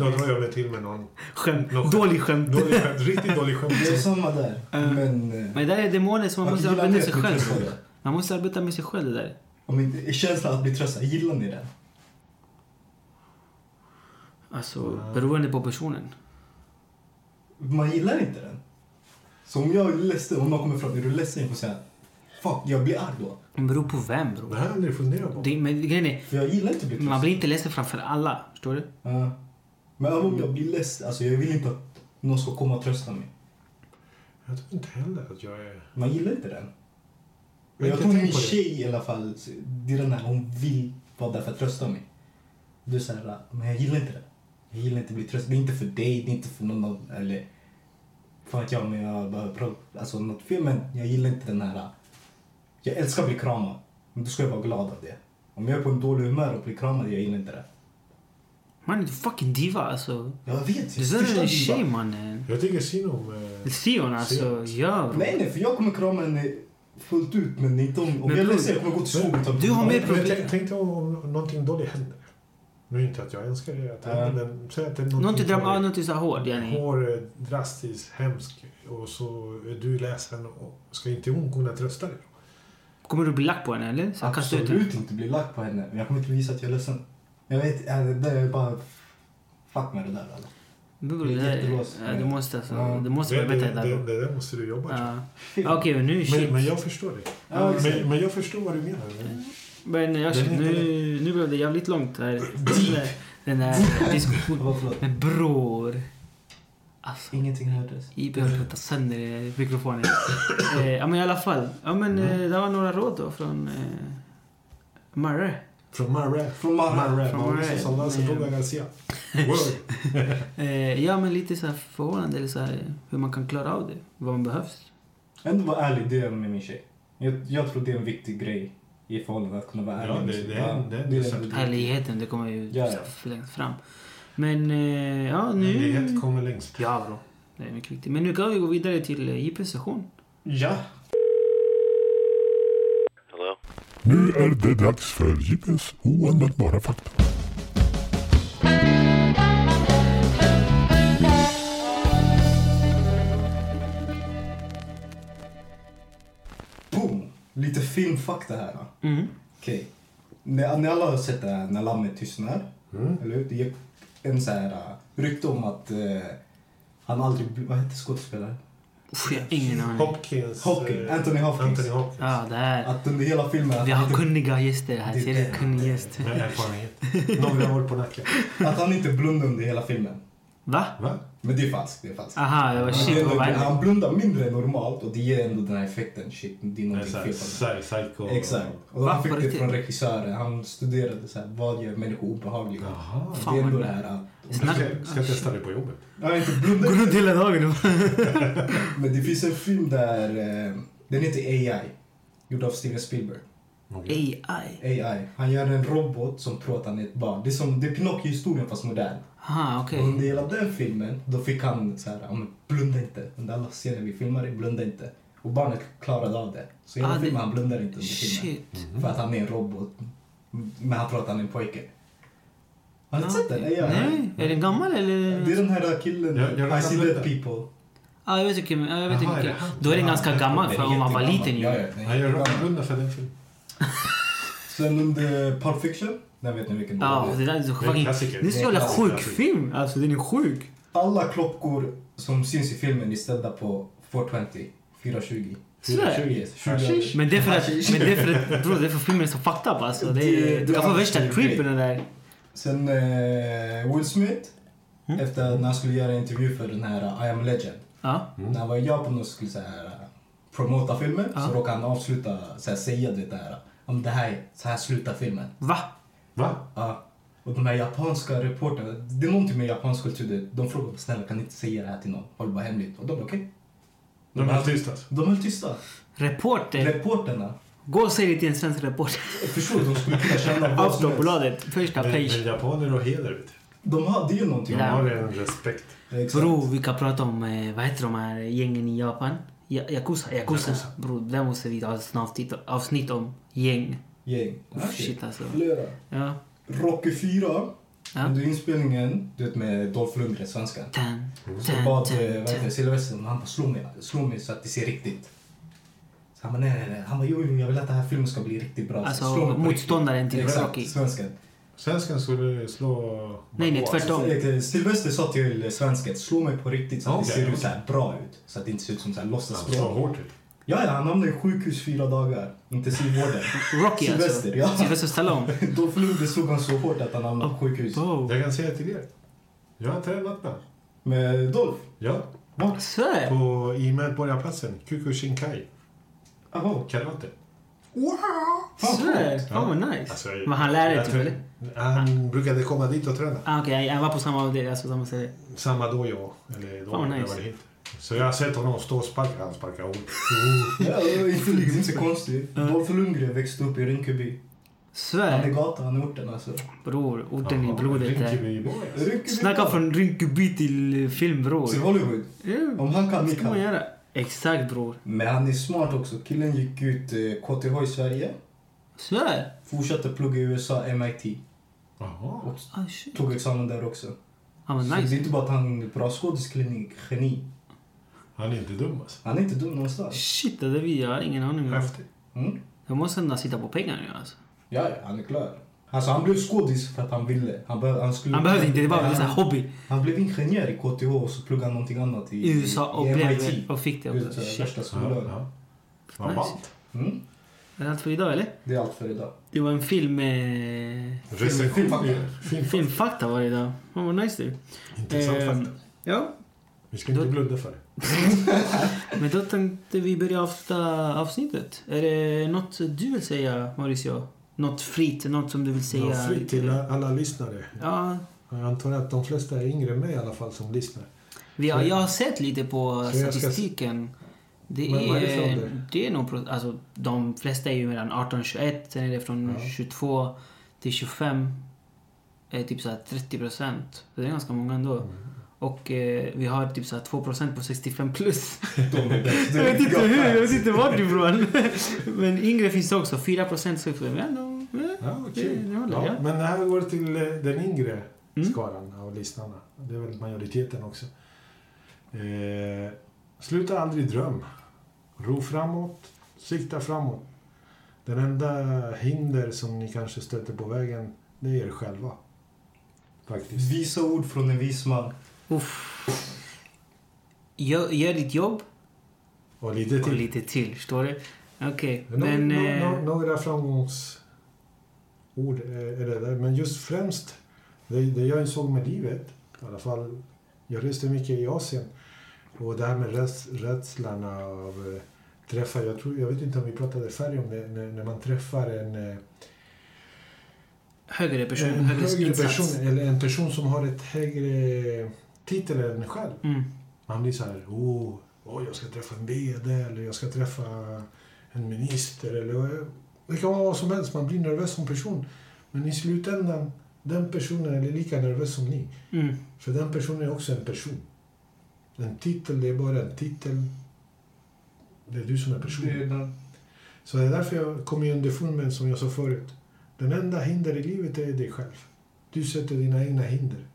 Då drar jag mig till med någon Skämt. Någon- Dålig skämt. dålig skämt. Riktigt dålig skämt. Det är samma där. Ja. Men... eh, Men det där är demoner som man måste använda sig själv. Man måste arbeta med sig själv det där. Om inte, känslan att bli tröstad, gillar ni den? Alltså, beroende på personen. Man gillar inte den. Så om jag är ledsen, om någon kommer fram, är du ledsen? Jag kommer säga, fuck, jag blir arg då. Det beror på vem Det bror. här har jag aldrig funderat på. Det, men grejen är, För jag gillar inte att bli tröstad. man blir inte ledsen framför alla. Förstår du? Ja. Men om jag blir ledsen, alltså jag vill inte att någon ska komma och trösta mig. Jag tror inte heller att jag är... Man gillar inte den. Jag har Jag inte tror min på det. tjej i alla fall, det är den här, hon vill vara där för att trösta mig. Du säger men jag gillar inte det. Jag gillar inte att bli tröstad. Det är inte för dig, det är inte för någon eller... Fan vet jag, men jag bara pratar, alltså något fel, men jag gillar inte den här... Jag älskar att bli kramad, men då ska jag vara glad av det. Om jag är på en dålig humör och blir kramad, jag gillar inte det. Man är en fucking diva alltså. Jag vet, Du är en tjej mannen. Jag tycker synd om... Eh, Sion alltså, Sion. ja. Nej, nej, för jag kommer krama henne fullt ut, men inte om... Om Men jag ledsen, jag kommer gå till skogen och du har mer problem. tänk, dig om, någonting dåligt händer. Nu är inte att jag önskar det att det Ja. händer, men säg att det är Någonting, som dram- är någonting så hård yani. hård, eh, drastiskt, hemsk och så du ledsen och ska inte hon kunna trösta dig? Kommer du bli lack på henne eller? Så? Absolut inte bli lack på henne, jag kommer inte visa att jag är ledsen. Jag vet, äh, det är bara... Fuck med det där. Alltså. Bror, Det är det där- jättelåst. ja, Du måste alltså, Ja. du måste vara det, bättre där det, där måste du jobba. Ja. Okej, men nu Men, shit. men jag förstår det. Ja, men, men jag förstår vad du menar. Men jag, är nu, nu blev det jävligt långt här. (clears throat) Den här diskussionen. Men bror. Alltså. Ingenting hördes. IP höll på att sönder mikrofonen. (clears throat) eh, ja men i alla fall. Ja men eh, det var några råd då från eh, Marre. Från Marre. Från Marre. Från Mauricio Marre. Nej. Roga Garcia. (laughs) Eh, ja men lite så här förhållande eller så här, hur man kan klara av det. Vad man behövs. Ändå vara ärlig, det är med min tjej. Jag, jag tror det är en viktig grej i förhållande att kunna vara ärlig. Ja, det- det är- det det sant. viktig- Ärligheten, det kommer ju Ja, ja. längst fram. Men eh, ja nu... Ärlighet kommer längst. Ja bro. Det är mycket viktigt. Men nu kan vi gå vidare till eh, JPs session. Ja. Hello? Nu är det dags för JPs oanvändbara fakta. Lite filmfakta här. då. Mm. Okej. Ni, ni alla har sett det här när lammet tystnar. Mm. Eller hur? Det gick en så här uh, rykte om att eh, han aldrig... Vad hette skådespelaren? Uff, jag har ingen aning. Hopkins. Hopkins. eh, Anthony Hopkins. Anthony Hopkins. Ja, det här. Att under hela filmen... Vi har inte, kunniga gäster här. Det är Ser du? det. Kunnig gäst. Med erfarenhet. Några år på nacken. att han inte blundade under hela filmen. Va? Va? Men det är falskt. Det är falskt. Aha, jag var shit vad ändå- vänligt. han blundar mindre än normalt och det ger ändå den här effekten. Shit, det är någonting så fel psycho. Exakt. Och Va, han fick det från regissören. Han studerade så här, vad gör människor obehagliga. Fan, det är ändå det här att... Jag Snack- ska, ska testa det på jobbet. Ja, inte blunda. Går runt hela dagen. (laughs) Men det finns en film där... Eh, den heter AI. Gjord av Steven Spielberg. AI. AI. Han gör en robot som tror att han är ett barn. Det är som det är Pinocchio-historien fast modern. Aha. Och under hela den filmen, då fick han så här, blunda inte. Under alla scener vi filmade, blunda inte. Och barnet klarade av det. Så hela Ah, det- filmen, han blundar inte under filmen. Shit. För att han är en robot. Men han tror att han är en pojke. Har ni Ah, inte sett den? Nej, är den gammal Det är eller? den här killen, Jag- jag I see dead people. Ja, jag vet inte. Ja, jag vet inte. det han? Då är den ganska gammal för om man var liten ju. Ja, ja, Han gör jättegammal. runda för den filmen. Sen under Pulp Fiction, den vet ni vilken det Ja, är. det är så Det är en klassiker. Det är så jävla sjuk klassiker. film. Alltså den är sjuk. Alla klockor som syns i filmen är ställda på 420. 420. Sådär. Yes, 20. Men det är för att, men det är för att, bro, det är för filmen är så fucked up alltså. Det är, det du kan få är värsta creepen den där. Sen eh, Will Smith, Mm. efter när han skulle göra en intervju för den här uh, I am legend. Ja. När han var i Japan och skulle så här, promota filmen Ja. så råkade han avsluta, så här, säga det där. Om det här, så här slutar filmen. Va? Va? Ja. Och de här japanska reportrarna, det är någonting med japansk kultur. De frågar snälla kan ni inte säga det här till någon? Håll bara hemligt. Och de bara okej. De är tystas. De höll tysta. Reporter. Reporterna, Gå och säg det till en svensk reporter. förstår du? De skulle kunna känna vad som helst. Första Men, men page. japaner och heder, vet du. De hade ju någonting. De har en respekt. Exakt. Bro, vi kan prata om, eh, vad heter de här gängen i Japan? Ja, Yakuza. Yakuza. Yakuza. Bro, där måste vi ha ett avsnitt, avsnitt om gäng. Gäng. Oh, shit alltså. Flera. Ja. Rocky 4. Ja. Under inspelningen, du vet med Dolph Lundgren, svenskan. Så bad. Sylvester, han bara slå mig, slå mig så att det ser riktigt. Så Han bara nej, nej, nej. Han bara jo, jo, jag vill att den här filmen ska bli riktigt bra. Alltså, motståndaren till. Rocky. Exakt, svensken. Svensken skulle slå... Nej, nej, tvärtom. Eh, Sylvester sa till svensken, slå mig på riktigt så att Okej, det ser ut okej. så här bra ut. Så att det inte ser ut som så här Han låtsasbra. slår hårt ut. Ja, ja, han hamnade i sjukhus fyra dagar. Intensivvården. (laughs) Rocky alltså. Sylvester, ja. Sylvester Stallone. (laughs) Dolph Lundgren slog han så hårt att han hamnade på sjukhus. Oh. Jag kan säga till er. Jag har tränat med. Med Dolph? Ja, Svär! på, i Medborgarplatsen. Kukushinkai. Jaha. Karate. Fan, Svär! coolt. Fan vad nice. Alltså, Men han lärde typ eller? Han brukade komma dit och träna. Ah, Okej, han var på samma avdelning, alltså samma ställe. Samma dojo. Eller då, Fan, vad nice. heter. Så jag har sett honom stå och sparka. Han sparkar hårt. Ja, det är inte, så konstigt. Dolph Lundgren växte upp i Rinkeby. Han är Svär! gatan, han är orten alltså. Bror, orten i Jaha, blodet där. Alltså. Rinkeby Snacka från Rinkeby till film bror. Till Hollywood. Ja, Om han kan, ni ska man kan. göra? Exakt bror. Men han är smart också. Killen gick ut eh, KTH i Sverige. Svär! Fortsatte plugga i USA, MIT. Jaha. Och Ah tog examen där också. Han var Så det är nice. inte bara att han är bra skådespelare, geni. Han är inte dum alltså. Han är inte dum någonstans. Shit, det där vi, jag har ingen aning om. Häftigt. Mm. Jag måste ändå sitta på pengar nu alltså. Ja, ja, han är klar. Alltså han blev skådis för att han ville. Han, behö- han, skulle, Han behövde inte, det var en sån här han, hobby. han blev ingenjör i KTH och så pluggade han någonting annat i, I USA och i MIT. och fick det också. värsta Ja, skolan. ja. Nice. ballt. Mm. Är det allt för idag eller? Det är allt för idag. Det var en film. Recension. Filmfakta. Filmfakta var det idag. Fan vad nice du. Intressant Ehm, fakta. Ja, Vi ska inte då- blunda för det. (laughs) men då tänkte vi börja avsluta avsnittet. Är det något du vill säga Mauricio? Något fritt, något som du vill säga? Ja, fritt till alla lyssnare. Ja, Jag antar att de flesta är yngre än mig i alla fall som lyssnar. vi har, Så- jag har sett lite på Så jag ska- statistiken. Det är det är, ålder? det är nog, alltså de flesta är ju mellan 18 och 21, sen är det från Ja. 22 till 25. Är typ såhär 30 procent. Det är ganska många ändå. Mm. Och eh, vi har typ såhär 2 procent på 65 plus. (laughs) De. Jag vet inte hur, jag vet inte vart ifrån. (laughs) Men yngre finns det också. 4 procent. Så ja, no, eh. Ja, Det- kul. det håller, ja, ja. Men det här går till eh, den yngre Mm. skaran av lyssnarna. Det är väl majoriteten också. Eh, sluta aldrig dröm. Ro framåt. Sikta framåt. Den enda hinder som ni kanske stöter på vägen, det är er själva. Faktiskt. Visa ord från en vis man. Uff. Gör, gör ditt jobb Och lite och till. lite till. Förstår du? Okej, Nå- men... nå- eh, nå- några framgångsord eh, är det där. Men just främst, det, det jag insåg med livet, i alla fall, jag reste mycket i Asien. Och det här med räds, rädslan av eh, träffa, jag, tror, jag vet inte om vi pratade färre om det, när, när man träffar en, eh, högre person, en högre, högre person, eller en person som har ett högre titel än en själv. Mm. Man blir så här, oh, oh, jag ska träffa en VD eller jag ska träffa en minister eller det kan vara vad som helst. Man blir nervös som person. Men i slutändan, den personen är lika nervös som ni. Mm. För den personen är också en person. En titel, det är bara en titel. Det är du som är person. Det är den. Så det är därför jag kom i underfund med, som jag sa förut. Den enda hinder i livet är dig själv. Du sätter dina egna hinder.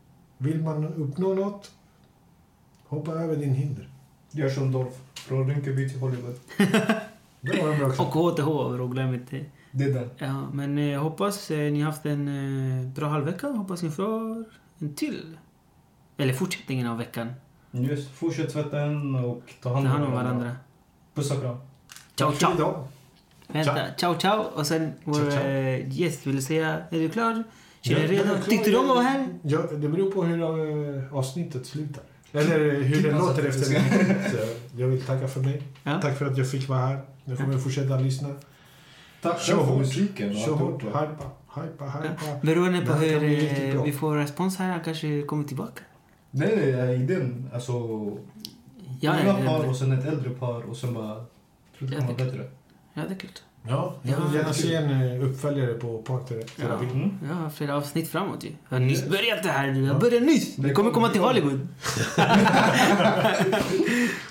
Vill man uppnå något, hoppa över din hinder. Gör som Dolph. Från Rinkeby till Hollywood. (laughs) Det var en bra Och. HTH, och glöm inte. Det är den. Ja, men eh, jag hoppas eh, ni har haft en eh, bra halvvecka. Hoppas ni får en till. Eller fortsättningen av veckan. Just, fortsätt tvätta en och ta hand Ta om, hand om varandra. Puss och kram. Ciao, ciao! Vänta, ciao, ciao! Och sen vår Ciao, ciao. eh, gäst vill säga, är du klar? Jag klar. Tyckte du om att vara här? Ja, det beror på hur eh, avsnittet slutar. Eller hur det Klippa så låter att det efter det. Jag vill tacka för mig. Ja. Tack för att jag fick vara här. Jag kommer fortsätta lyssna. Tack Kör för musiken. Kör hårt. Hypa, hypa, hypa. Beroende på Det hur eh, vi får respons här, han kanske kommer tillbaka. Nej, nej, idén. Alltså, Ja, unga par och sen ett äldre par och sen bara... Tror det Ja, kommer det- bättre. ja, det är klart. Ja, jag vill Ja, gärna se en eh, uppföljare på Parterapi. Ja. Mm. Ja, flera avsnitt framåt ju. Jag har nyss börjat det här. Jag Ja. började nyss. Vi kommer komma till. Hollywood. (laughs)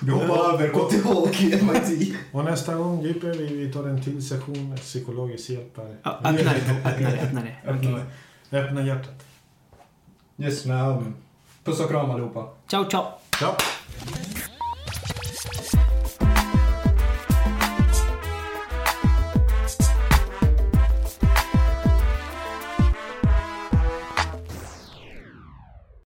Vi hoppar över KTH och MIT. Och nästa gång djupar vi, vi tar en till session psykologisk hjälp här. Ja, öppna det. (laughs) Öppna det. Öppna det. Öppna det. Öppna hjärtat. Yes, men... Puss och kram allihopa. Ciao, ciao. Ja.